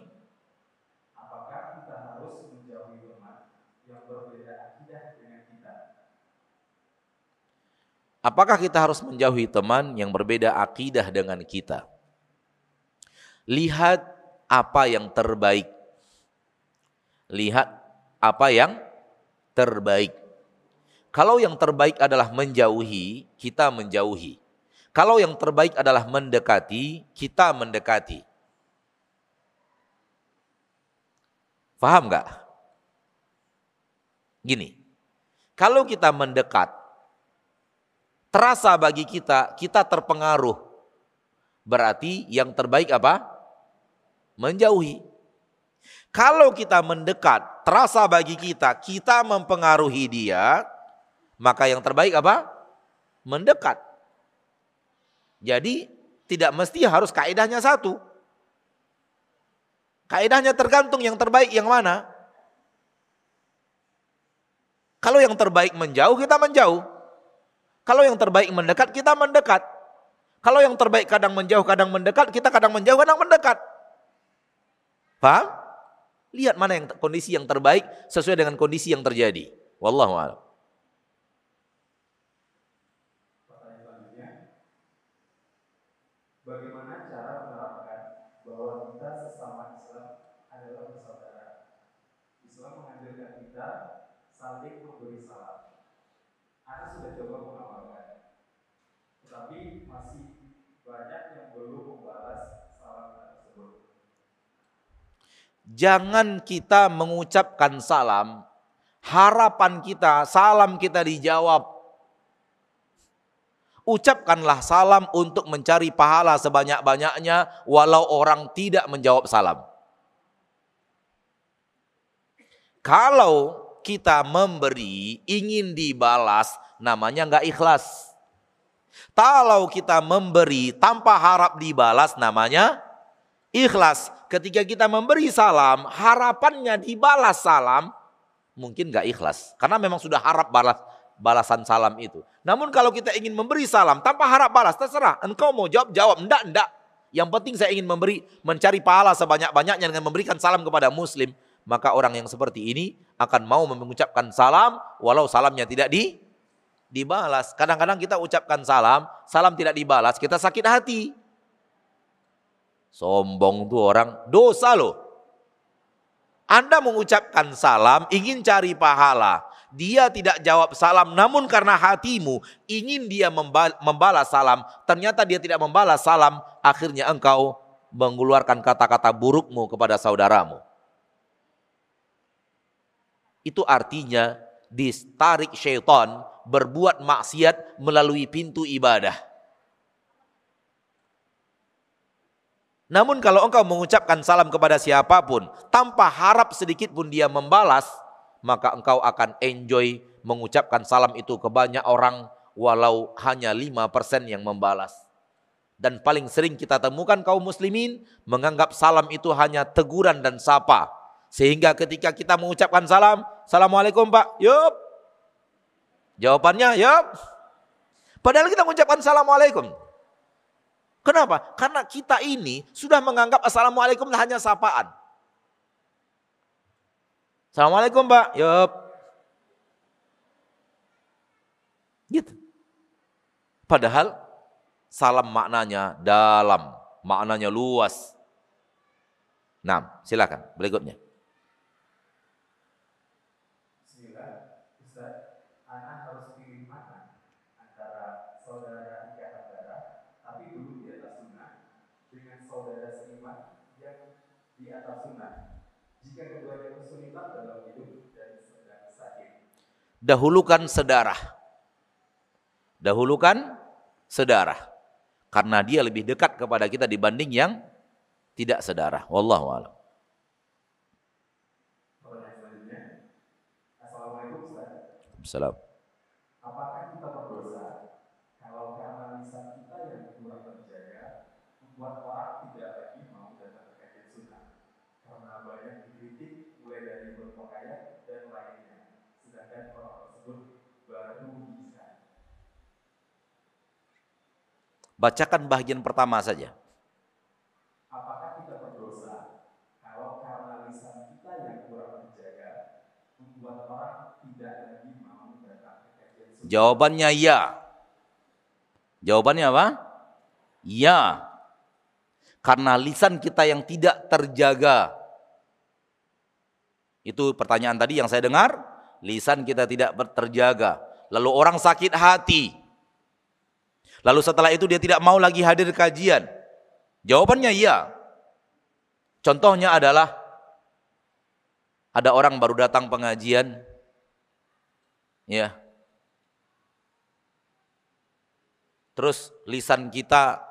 A: Apakah kita harus menjauhi teman yang berbeda akidah dengan kita? Apakah kita harus menjauhi teman yang berbeda akidah dengan kita? Lihat apa yang terbaik. Lihat apa yang terbaik. Kalau yang terbaik adalah menjauhi, kita menjauhi. Kalau yang terbaik adalah mendekati, kita mendekati. Paham nggak? Gini, kalau kita mendekat, terasa bagi kita, kita terpengaruh. Berarti yang terbaik apa? Menjauhi. Kalau kita mendekat, terasa bagi kita, kita mempengaruhi dia, maka yang terbaik apa? Mendekat. Jadi tidak mesti harus kaidahnya satu. Kaidahnya tergantung yang terbaik yang mana. Kalau yang terbaik menjauh, kita menjauh. Kalau yang terbaik mendekat, kita mendekat. Kalau yang terbaik kadang menjauh, kadang mendekat, kita kadang menjauh, kadang mendekat. Paham? Lihat mana yang kondisi yang terbaik sesuai dengan kondisi yang terjadi. Wallahu a'lam. Jangan kita mengucapkan salam harapan kita, salam kita dijawab. Ucapkanlah salam untuk mencari pahala sebanyak-banyaknya walau orang tidak menjawab salam. Kalau kita memberi ingin dibalas namanya nggak ikhlas. Kalau kita memberi tanpa harap dibalas namanya ikhlas. Ketika kita memberi salam, harapannya dibalas salam, mungkin nggak ikhlas. Karena memang sudah harap balas balasan salam itu. Namun kalau kita ingin memberi salam tanpa harap balas, terserah. Engkau mau jawab, jawab. Enggak, enggak. Yang penting saya ingin memberi, mencari pahala sebanyak-banyaknya dengan memberikan salam kepada muslim. Maka orang yang seperti ini akan mau mengucapkan salam walau salamnya tidak di dibalas. Kadang-kadang kita ucapkan salam, salam tidak dibalas, kita sakit hati. Sombong tuh orang, dosa loh. Anda mengucapkan salam, ingin cari pahala. Dia tidak jawab salam, namun karena hatimu ingin dia membalas salam, ternyata dia tidak membalas salam, akhirnya engkau mengeluarkan kata-kata burukmu kepada saudaramu. Itu artinya distarik syaitan berbuat maksiat melalui pintu ibadah. Namun kalau engkau mengucapkan salam kepada siapa pun tanpa harap sedikit pun dia membalas, maka engkau akan enjoy mengucapkan salam itu ke banyak orang walau hanya 5% yang membalas. Dan paling sering kita temukan kaum muslimin menganggap salam itu hanya teguran dan sapa. Sehingga ketika kita mengucapkan salam, Assalamualaikum Pak, yup. Jawabannya, yup. Padahal kita mengucapkan Assalamualaikum. Kenapa? Karena kita ini sudah menganggap Assalamualaikum hanya sapaan. Assalamualaikum Pak. Yup. Gitu. Padahal salam maknanya dalam, maknanya luas. Nah, silakan berikutnya. Dahulukan sedarah. Dahulukan sedarah. Karena dia lebih dekat kepada kita dibanding yang tidak sedarah. Wallahu a'lam. Assalamualaikum. Apakah kita berdosa kalau karena lisan kita yang kurang terjaga membuat orang tidak lagi mau datang ke kajian sunnah karena banyak dikritik mulai dari berpakaian dan lainnya sedangkan orang Bacakan bagian pertama saja. Apakah kita berdosa kalau karena lisan kita yang kurang terjaga membuat orang tidak lagi mau datang ke kajian Jawabannya ya. Jawabannya apa? Ya. Karena lisan kita yang tidak terjaga. Itu pertanyaan tadi yang saya dengar. Lisan kita tidak terjaga. Lalu orang sakit hati Lalu setelah itu dia tidak mau lagi hadir kajian. Jawabannya iya. Contohnya adalah ada orang baru datang pengajian, ya. Terus lisan kita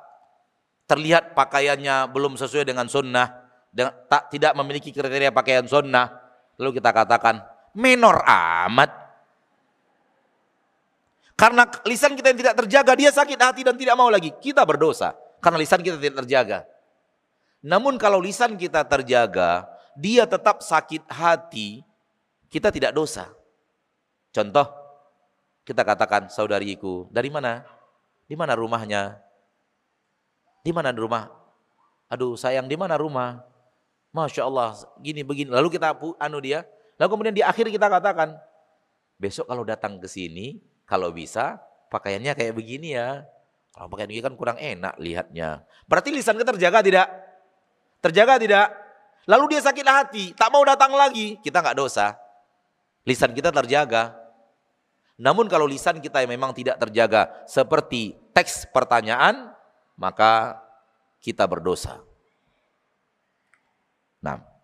A: terlihat pakaiannya belum sesuai dengan sunnah, tak tidak memiliki kriteria pakaian sunnah, lalu kita katakan menor amat, karena lisan kita yang tidak terjaga, dia sakit hati dan tidak mau lagi. Kita berdosa karena lisan kita tidak terjaga. Namun kalau lisan kita terjaga, dia tetap sakit hati, kita tidak dosa. Contoh, kita katakan saudariku, dari mana? Di mana rumahnya? Di mana rumah? Aduh sayang, di mana rumah? Masya Allah, gini begini. Lalu kita anu dia, lalu kemudian di akhir kita katakan, besok kalau datang ke sini, kalau bisa pakaiannya kayak begini ya. Kalau pakaian begini kan kurang enak lihatnya. Berarti lisan kita terjaga tidak? Terjaga tidak? Lalu dia sakit hati, tak mau datang lagi. Kita nggak dosa. Lisan kita terjaga. Namun kalau lisan kita yang memang tidak terjaga seperti teks pertanyaan, maka kita berdosa. Nah.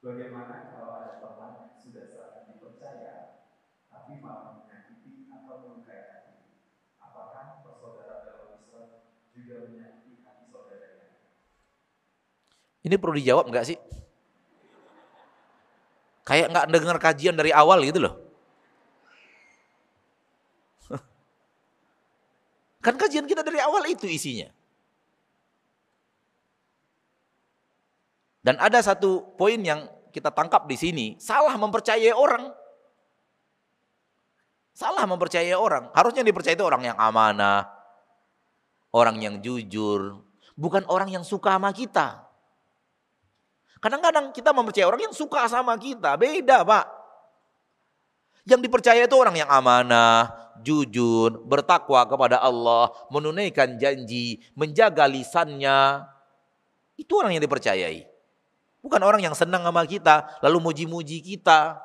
B: Bagaimana kalau ada teman yang sudah sangat dipercaya, tapi malah menyakiti atau melukai hati? Apakah bersaudara dalam Islam juga menyakiti hati saudaranya?
A: Ini perlu dijawab nggak sih? Kayak nggak dengar kajian dari awal gitu loh. Kan kajian kita dari awal itu isinya. Dan ada satu poin yang kita tangkap di sini, salah mempercayai orang. Salah mempercayai orang. Harusnya dipercayai itu orang yang amanah, orang yang jujur, bukan orang yang suka sama kita. Kadang-kadang kita mempercayai orang yang suka sama kita, beda pak. Yang dipercaya itu orang yang amanah, jujur, bertakwa kepada Allah, menunaikan janji, menjaga lisannya. Itu orang yang dipercayai. Bukan orang yang senang sama kita, lalu muji-muji kita.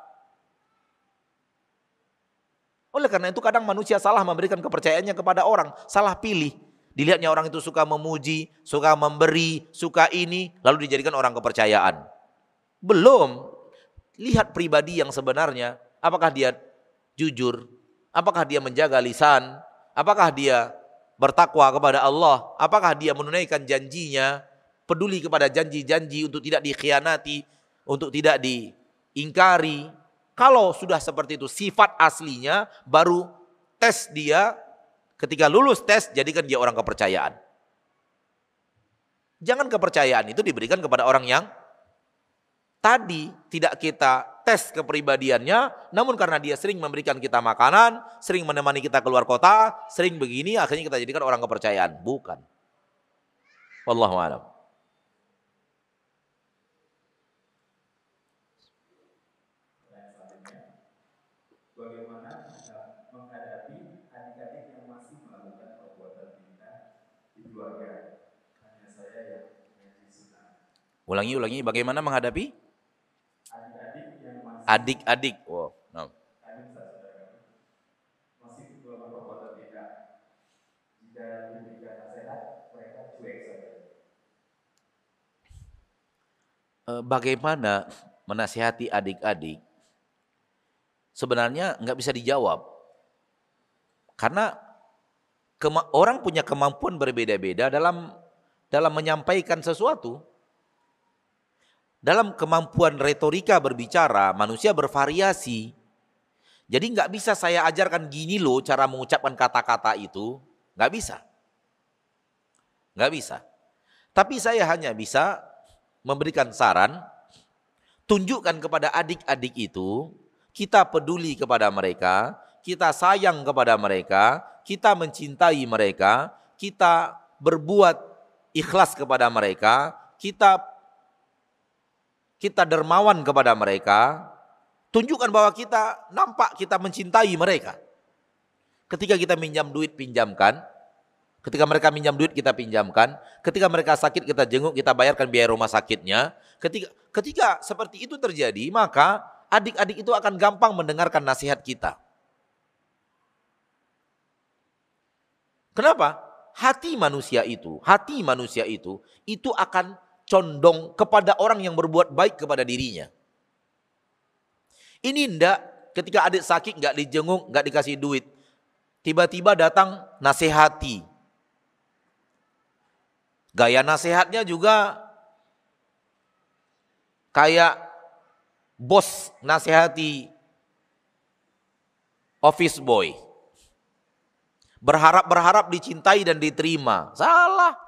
A: Oleh karena itu kadang manusia salah memberikan kepercayaannya kepada orang, salah pilih. Dilihatnya orang itu suka memuji, suka memberi, suka ini, lalu dijadikan orang kepercayaan. Belum. Lihat pribadi yang sebenarnya, apakah dia jujur, apakah dia menjaga lisan, apakah dia bertakwa kepada Allah, apakah dia menunaikan janjinya, peduli kepada janji-janji untuk tidak dikhianati, untuk tidak diingkari. Kalau sudah seperti itu sifat aslinya baru tes dia ketika lulus tes jadikan dia orang kepercayaan. Jangan kepercayaan itu diberikan kepada orang yang tadi tidak kita tes kepribadiannya, namun karena dia sering memberikan kita makanan, sering menemani kita keluar kota, sering begini, akhirnya kita jadikan orang kepercayaan. Bukan. Wallahu Ulangi, ulangi. Bagaimana menghadapi? Adik-adik. Wow. No. Eh, bagaimana menasihati adik-adik? Sebenarnya nggak bisa dijawab. Karena orang punya kemampuan berbeda-beda dalam dalam menyampaikan sesuatu. Dalam kemampuan retorika berbicara, manusia bervariasi. Jadi nggak bisa saya ajarkan gini loh cara mengucapkan kata-kata itu. Nggak bisa. Nggak bisa. Tapi saya hanya bisa memberikan saran, tunjukkan kepada adik-adik itu, kita peduli kepada mereka, kita sayang kepada mereka, kita mencintai mereka, kita berbuat ikhlas kepada mereka, kita kita dermawan kepada mereka, tunjukkan bahwa kita nampak kita mencintai mereka. Ketika kita minjam duit, pinjamkan. Ketika mereka minjam duit, kita pinjamkan. Ketika mereka sakit, kita jenguk, kita bayarkan biaya rumah sakitnya. Ketika ketika seperti itu terjadi, maka adik-adik itu akan gampang mendengarkan nasihat kita. Kenapa? Hati manusia itu, hati manusia itu, itu akan condong kepada orang yang berbuat baik kepada dirinya. Ini ndak ketika adik sakit nggak dijenguk, nggak dikasih duit. Tiba-tiba datang nasihati. Gaya nasihatnya juga kayak bos nasihati office boy. Berharap-berharap dicintai dan diterima. Salah.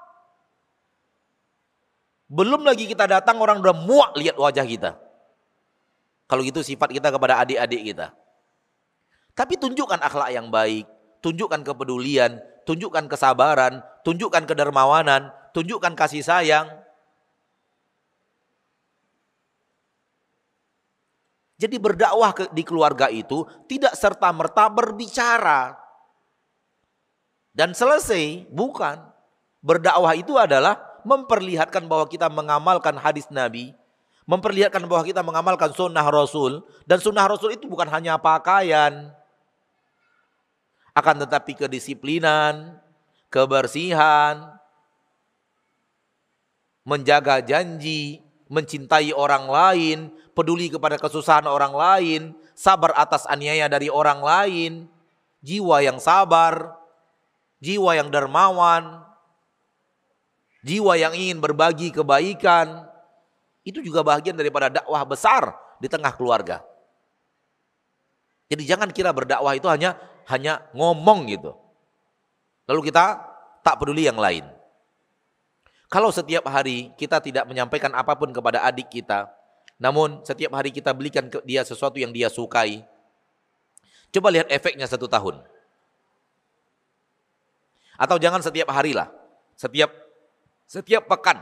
A: Belum lagi kita datang orang udah muak lihat wajah kita. Kalau gitu sifat kita kepada adik-adik kita. Tapi tunjukkan akhlak yang baik, tunjukkan kepedulian, tunjukkan kesabaran, tunjukkan kedermawanan, tunjukkan kasih sayang. Jadi berdakwah di keluarga itu tidak serta-merta berbicara. Dan selesai, bukan. Berdakwah itu adalah memperlihatkan bahwa kita mengamalkan hadis Nabi, memperlihatkan bahwa kita mengamalkan sunnah Rasul, dan sunnah Rasul itu bukan hanya pakaian, akan tetapi kedisiplinan, kebersihan, menjaga janji, mencintai orang lain, peduli kepada kesusahan orang lain, sabar atas aniaya dari orang lain, jiwa yang sabar, jiwa yang dermawan, jiwa yang ingin berbagi kebaikan, itu juga bagian daripada dakwah besar di tengah keluarga. Jadi jangan kira berdakwah itu hanya hanya ngomong gitu. Lalu kita tak peduli yang lain. Kalau setiap hari kita tidak menyampaikan apa pun kepada adik kita, namun setiap hari kita belikan ke dia sesuatu yang dia sukai, coba lihat efeknya satu tahun. Atau jangan setiap hari lah, setiap setiap pekan.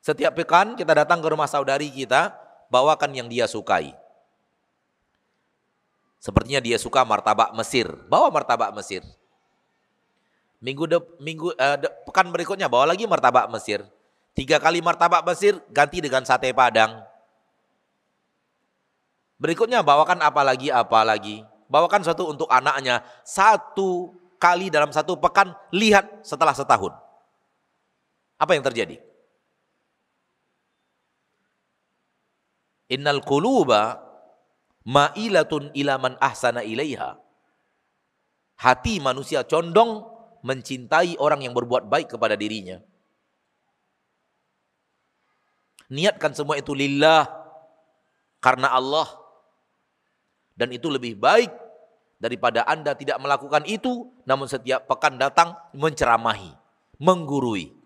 A: Setiap pekan kita datang ke rumah saudari kita, bawakan yang dia sukai. Sepertinya dia suka martabak Mesir, bawa martabak Mesir. Minggu de, minggu uh, de, pekan berikutnya bawa lagi martabak Mesir. Tiga kali martabak Mesir ganti dengan sate Padang. Berikutnya bawakan apa lagi apa lagi. Bawakan satu untuk anaknya. Satu kali dalam satu pekan lihat setelah setahun. Apa yang terjadi? Innal quluba ma'ilatun ilaman ahsana ilaiha. Hati manusia condong mencintai orang yang berbuat baik kepada dirinya. Niatkan semua itu lillah karena Allah dan itu lebih baik daripada Anda tidak melakukan itu namun setiap pekan datang menceramahi, menggurui.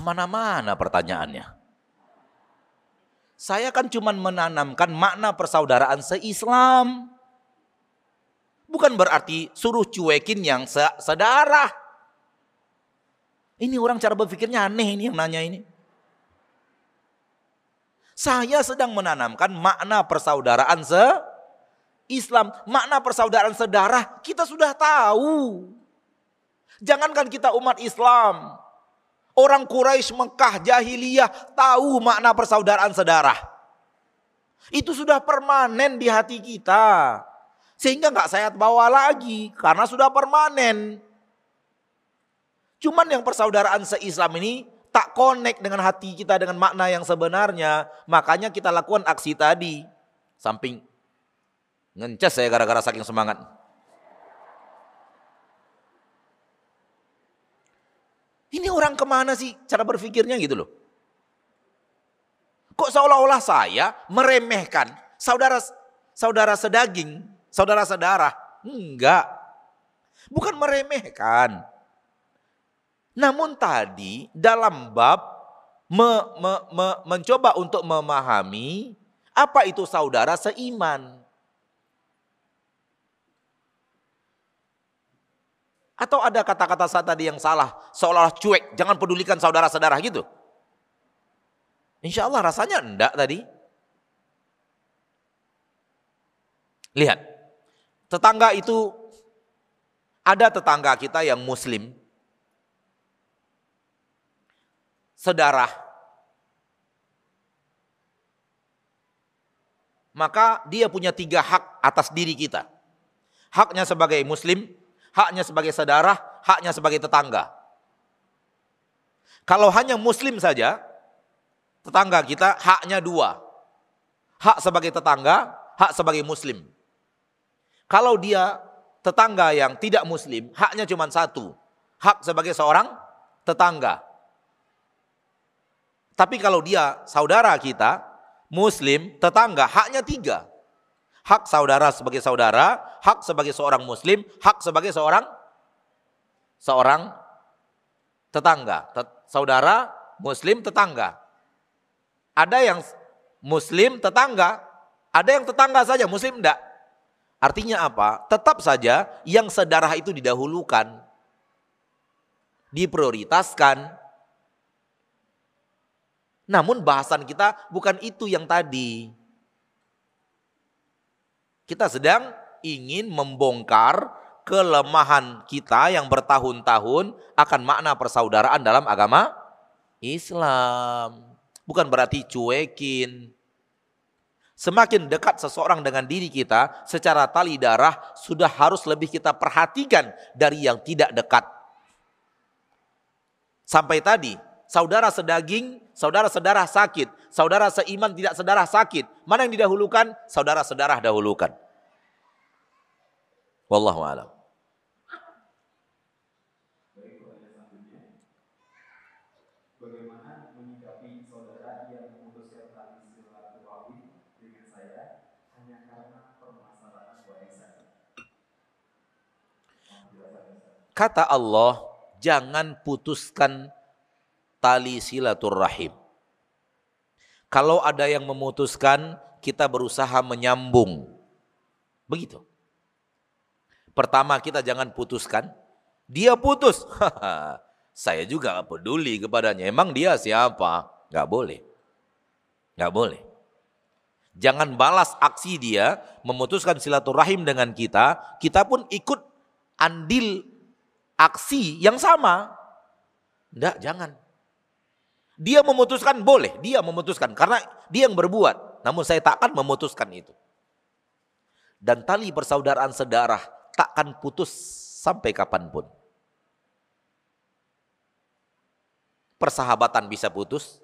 A: Ke mana-mana pertanyaannya. Saya kan cuma menanamkan makna persaudaraan seislam. Bukan berarti suruh cuekin yang sedarah. Ini orang cara berpikirnya aneh ini yang nanya ini. Saya sedang menanamkan makna persaudaraan se Islam, makna persaudaraan sedarah kita sudah tahu. Jangankan kita umat Islam, Orang Quraisy Mekah jahiliyah tahu makna persaudaraan sedarah. Itu sudah permanen di hati kita. Sehingga nggak saya bawa lagi karena sudah permanen. Cuman yang persaudaraan seislam ini tak connect dengan hati kita dengan makna yang sebenarnya. Makanya kita lakukan aksi tadi. Samping ngencas saya gara-gara saking semangat. Ini orang ke mana sih cara berpikirnya gitu loh. Kok seolah-olah saya meremehkan saudara saudara sedaging, saudara saudara? Enggak. Bukan meremehkan. Namun tadi dalam bab me, me, me, mencoba untuk memahami apa itu saudara seiman. Atau ada kata-kata saat tadi yang salah, seolah-olah cuek, jangan pedulikan saudara-saudara gitu. Insya Allah rasanya enggak tadi. Lihat, tetangga itu, ada tetangga kita yang muslim, sedarah, maka dia punya tiga hak atas diri kita. Haknya sebagai muslim, haknya sebagai saudara, haknya sebagai tetangga. Kalau hanya muslim saja, tetangga kita haknya dua. Hak sebagai tetangga, hak sebagai muslim. Kalau dia tetangga yang tidak muslim, haknya cuma satu. Hak sebagai seorang tetangga. Tapi kalau dia saudara kita, muslim, tetangga, haknya tiga. Hak saudara sebagai saudara, hak sebagai seorang muslim, hak sebagai seorang seorang tetangga. Saudara, muslim, tetangga. Ada yang muslim, tetangga. Ada yang tetangga saja, muslim enggak. Artinya apa? Tetap saja yang sedarah itu didahulukan. Diprioritaskan. Namun bahasan kita bukan itu yang tadi. Kita sedang ingin membongkar kelemahan kita yang bertahun-tahun akan makna persaudaraan dalam agama Islam. Bukan berarti cuekin. Semakin dekat seseorang dengan diri kita secara tali darah sudah harus lebih kita perhatikan dari yang tidak dekat. Sampai tadi, saudara sedaging, saudara sedarah sakit, saudara seiman tidak sedarah sakit. Mana yang didahulukan? Saudara sedarah dahulukan. Wallahu a'lam.
B: Saudara?
A: Kata Allah, jangan putuskan tali silaturahim. Kalau ada yang memutuskan, kita berusaha menyambung. Begitu. Pertama kita jangan putuskan. Dia putus. Saya juga peduli kepadanya. Emang dia siapa? Gak boleh. Gak boleh. Jangan balas aksi dia memutuskan silaturahim dengan kita. Kita pun ikut andil aksi yang sama. Enggak, jangan. Dia memutuskan boleh, dia memutuskan karena dia yang berbuat. Namun saya takkan memutuskan itu. Dan tali persaudaraan sedarah takkan putus sampai kapan pun. Persahabatan bisa putus,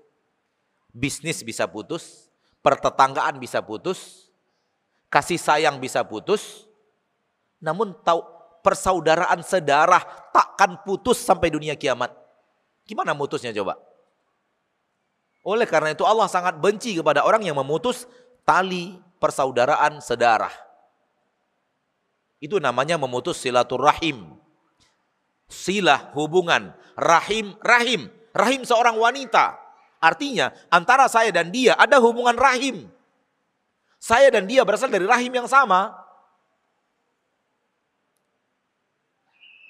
A: bisnis bisa putus, pertetanggaan bisa putus, kasih sayang bisa putus, namun tahu persaudaraan sedarah takkan putus sampai dunia kiamat. Gimana mutusnya coba? Oleh karena itu Allah sangat benci kepada orang yang memutus tali persaudaraan sedarah. Itu namanya memutus silaturahim. Silah hubungan, rahim, rahim. Rahim seorang wanita. Artinya antara saya dan dia ada hubungan rahim. Saya dan dia berasal dari rahim yang sama.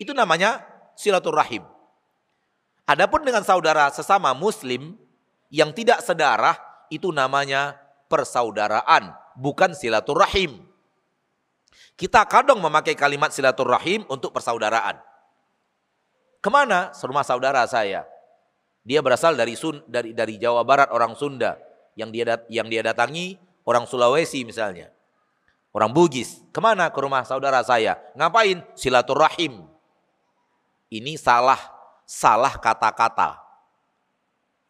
A: Itu namanya silaturahim. Adapun dengan saudara sesama muslim yang tidak sedarah itu namanya persaudaraan, bukan silaturahim. Kita kadang memakai kalimat silaturahim untuk persaudaraan. Ke mana? Rumah saudara saya. Dia berasal dari Sun, dari dari Jawa Barat orang Sunda yang dia dat, yang dia datangi orang Sulawesi misalnya. Orang Bugis. Ke mana ke rumah saudara saya? Ngapain? Silaturahim. Ini salah salah kata-kata.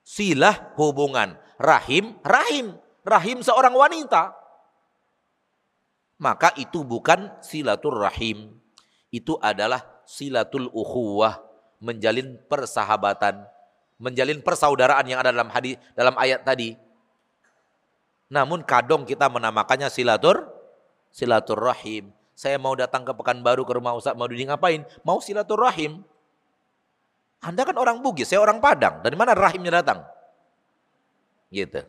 A: Silah hubungan. Rahim, rahim. Rahim seorang wanita. Maka itu bukan silaturahim. Itu adalah silatul ukhuwah. Menjalin persahabatan menjalin persaudaraan yang ada dalam hadis dalam ayat tadi. Namun kadang kita menamakannya silatur silaturahim. Saya mau datang ke Pekanbaru ke rumah Ustaz Maududi ngapain? Mau silaturahim. Anda kan orang Bugis, saya orang Padang. Dari mana rahimnya datang? Gitu.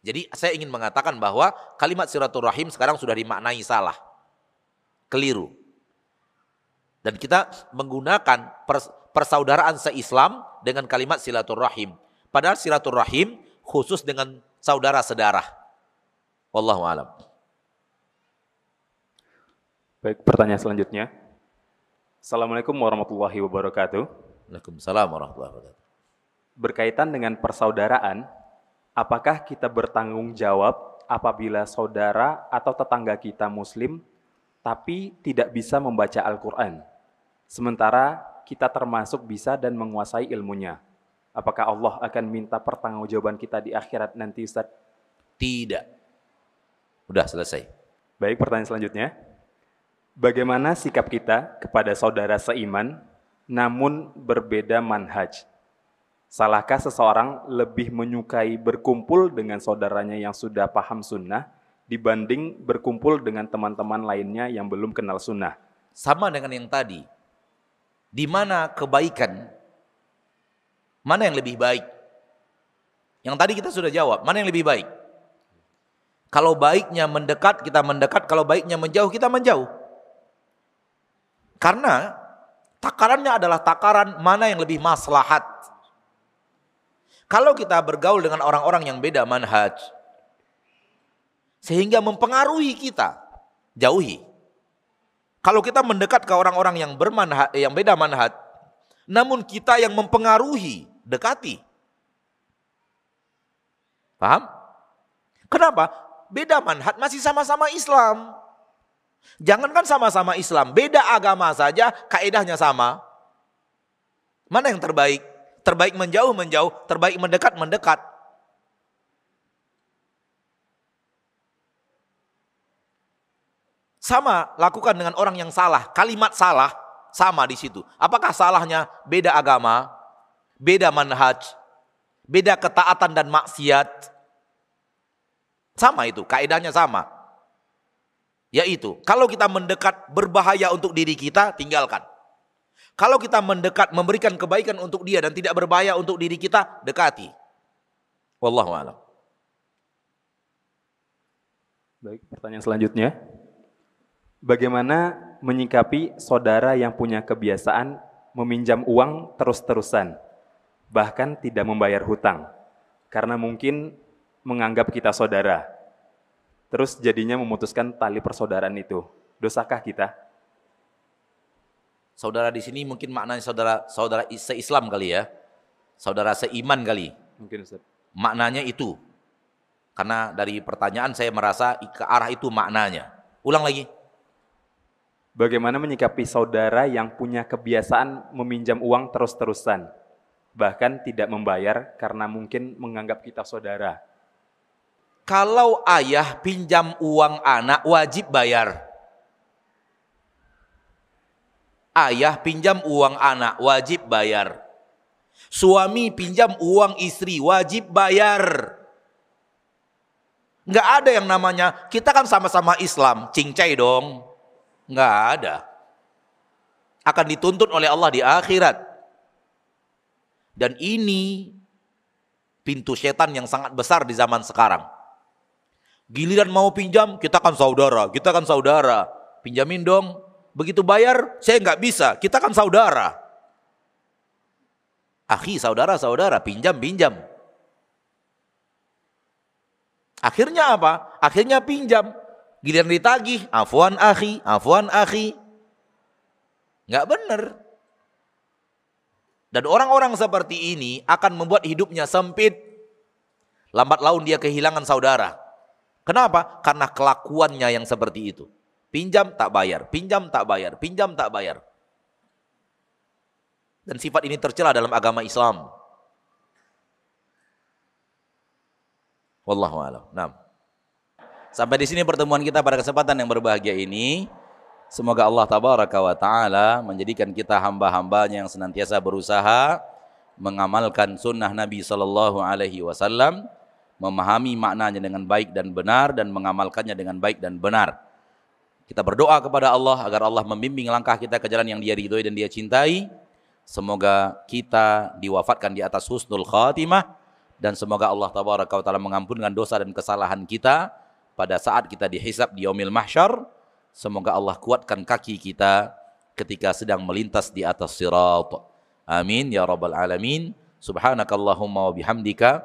A: Jadi saya ingin mengatakan bahwa kalimat silaturahim sekarang sudah dimaknai salah. Keliru. Dan kita menggunakan persaudaraan se-Islam dengan kalimat silaturahim. Padahal silaturahim khusus dengan saudara sedarah. Wallahu alam.
C: Baik, pertanyaan selanjutnya. Assalamualaikum warahmatullahi wabarakatuh.
A: Waalaikumsalam warahmatullahi wabarakatuh.
C: Berkaitan dengan persaudaraan, apakah kita bertanggung jawab apabila saudara atau tetangga kita muslim tapi tidak bisa membaca Al-Quran? Sementara kita termasuk bisa dan menguasai ilmunya. Apakah Allah akan minta pertanggungjawaban kita di akhirat nanti Ustaz?
A: Tidak. Udah selesai.
C: Baik, pertanyaan selanjutnya. Bagaimana sikap kita kepada saudara seiman namun berbeda manhaj? Salahkah seseorang lebih menyukai berkumpul dengan saudaranya yang sudah paham sunnah dibanding berkumpul dengan teman-teman lainnya yang belum kenal sunnah?
A: Sama dengan yang tadi, di mana kebaikan, mana yang lebih baik? Yang tadi kita sudah jawab, mana yang lebih baik? Kalau baiknya mendekat, kita mendekat. Kalau baiknya menjauh, kita menjauh. Karena takarannya adalah takaran mana yang lebih maslahat. Kalau kita bergaul dengan orang-orang yang beda manhaj, sehingga mempengaruhi kita, jauhi. Kalau kita mendekat ke orang-orang yang bermanhaj, yang beda manhaj, namun kita yang mempengaruhi, dekati. Paham? Kenapa? Beda manhaj masih sama-sama Islam. Jangankan sama-sama Islam, beda agama saja kaedahnya sama. Mana yang terbaik? Terbaik menjauh menjauh, terbaik mendekat mendekat. Sama lakukan dengan orang yang salah, kalimat salah sama di situ. Apakah salahnya beda agama, beda manhaj, beda ketaatan dan maksiat? Sama itu, kaidahnya sama. Yaitu, kalau kita mendekat berbahaya untuk diri kita, tinggalkan. Kalau kita mendekat memberikan kebaikan untuk dia dan tidak berbahaya untuk diri kita, dekati. Wallahu a'lam.
C: Baik, pertanyaan selanjutnya. Bagaimana menyikapi saudara yang punya kebiasaan meminjam uang terus-terusan, bahkan tidak membayar hutang, karena mungkin menganggap kita saudara, terus jadinya memutuskan tali persaudaraan itu. Dosakah kita?
A: Saudara di sini mungkin maknanya saudara saudara se-Islam kali ya. Saudara seiman kali.
C: Mungkin Ustaz.
A: Maknanya itu. Karena dari pertanyaan saya merasa ke arah itu maknanya. Ulang lagi.
C: Bagaimana menyikapi saudara yang punya kebiasaan meminjam uang terus-terusan, bahkan tidak membayar karena mungkin menganggap kita saudara?
A: Kalau ayah pinjam uang anak wajib bayar. Ayah pinjam uang anak wajib bayar. Suami pinjam uang istri wajib bayar. Enggak ada yang namanya kita kan sama-sama Islam, cincai dong. Enggak ada. Akan dituntut oleh Allah di akhirat. Dan ini pintu setan yang sangat besar di zaman sekarang. Giliran mau pinjam, kita kan saudara, kita kan saudara. Pinjamin dong. Begitu bayar, saya nggak bisa, kita kan saudara. Akhi, saudara, saudara, pinjam, pinjam. Akhirnya apa? Akhirnya pinjam. Giliran ditagih, afwan akhi, afwan akhi. Nggak benar. Dan orang-orang seperti ini akan membuat hidupnya sempit. Lambat laun dia kehilangan saudara. Kenapa? Karena kelakuannya yang seperti itu. Pinjam tak bayar, pinjam tak bayar, pinjam tak bayar. Dan sifat ini tercela dalam agama Islam. Wallahu a'lam. Nah. Sampai di sini pertemuan kita pada kesempatan yang berbahagia ini. Semoga Allah tabaraka wa taala menjadikan kita hamba-hambanya yang senantiasa berusaha mengamalkan sunnah Nabi sallallahu alaihi wasallam, memahami maknanya dengan baik dan benar dan mengamalkannya dengan baik dan benar. Kita berdoa kepada Allah agar Allah membimbing langkah kita ke jalan yang Dia ridhoi dan Dia cintai. Semoga kita diwafatkan di atas husnul khatimah dan semoga Allah tabaraka wa taala mengampunkan dosa dan kesalahan kita pada saat kita dihisab di yaumil mahsyar Semoga Allah kuatkan kaki kita ketika sedang melintas di atas sirat. Amin ya rabbal alamin. Subhanakallahumma wa bihamdika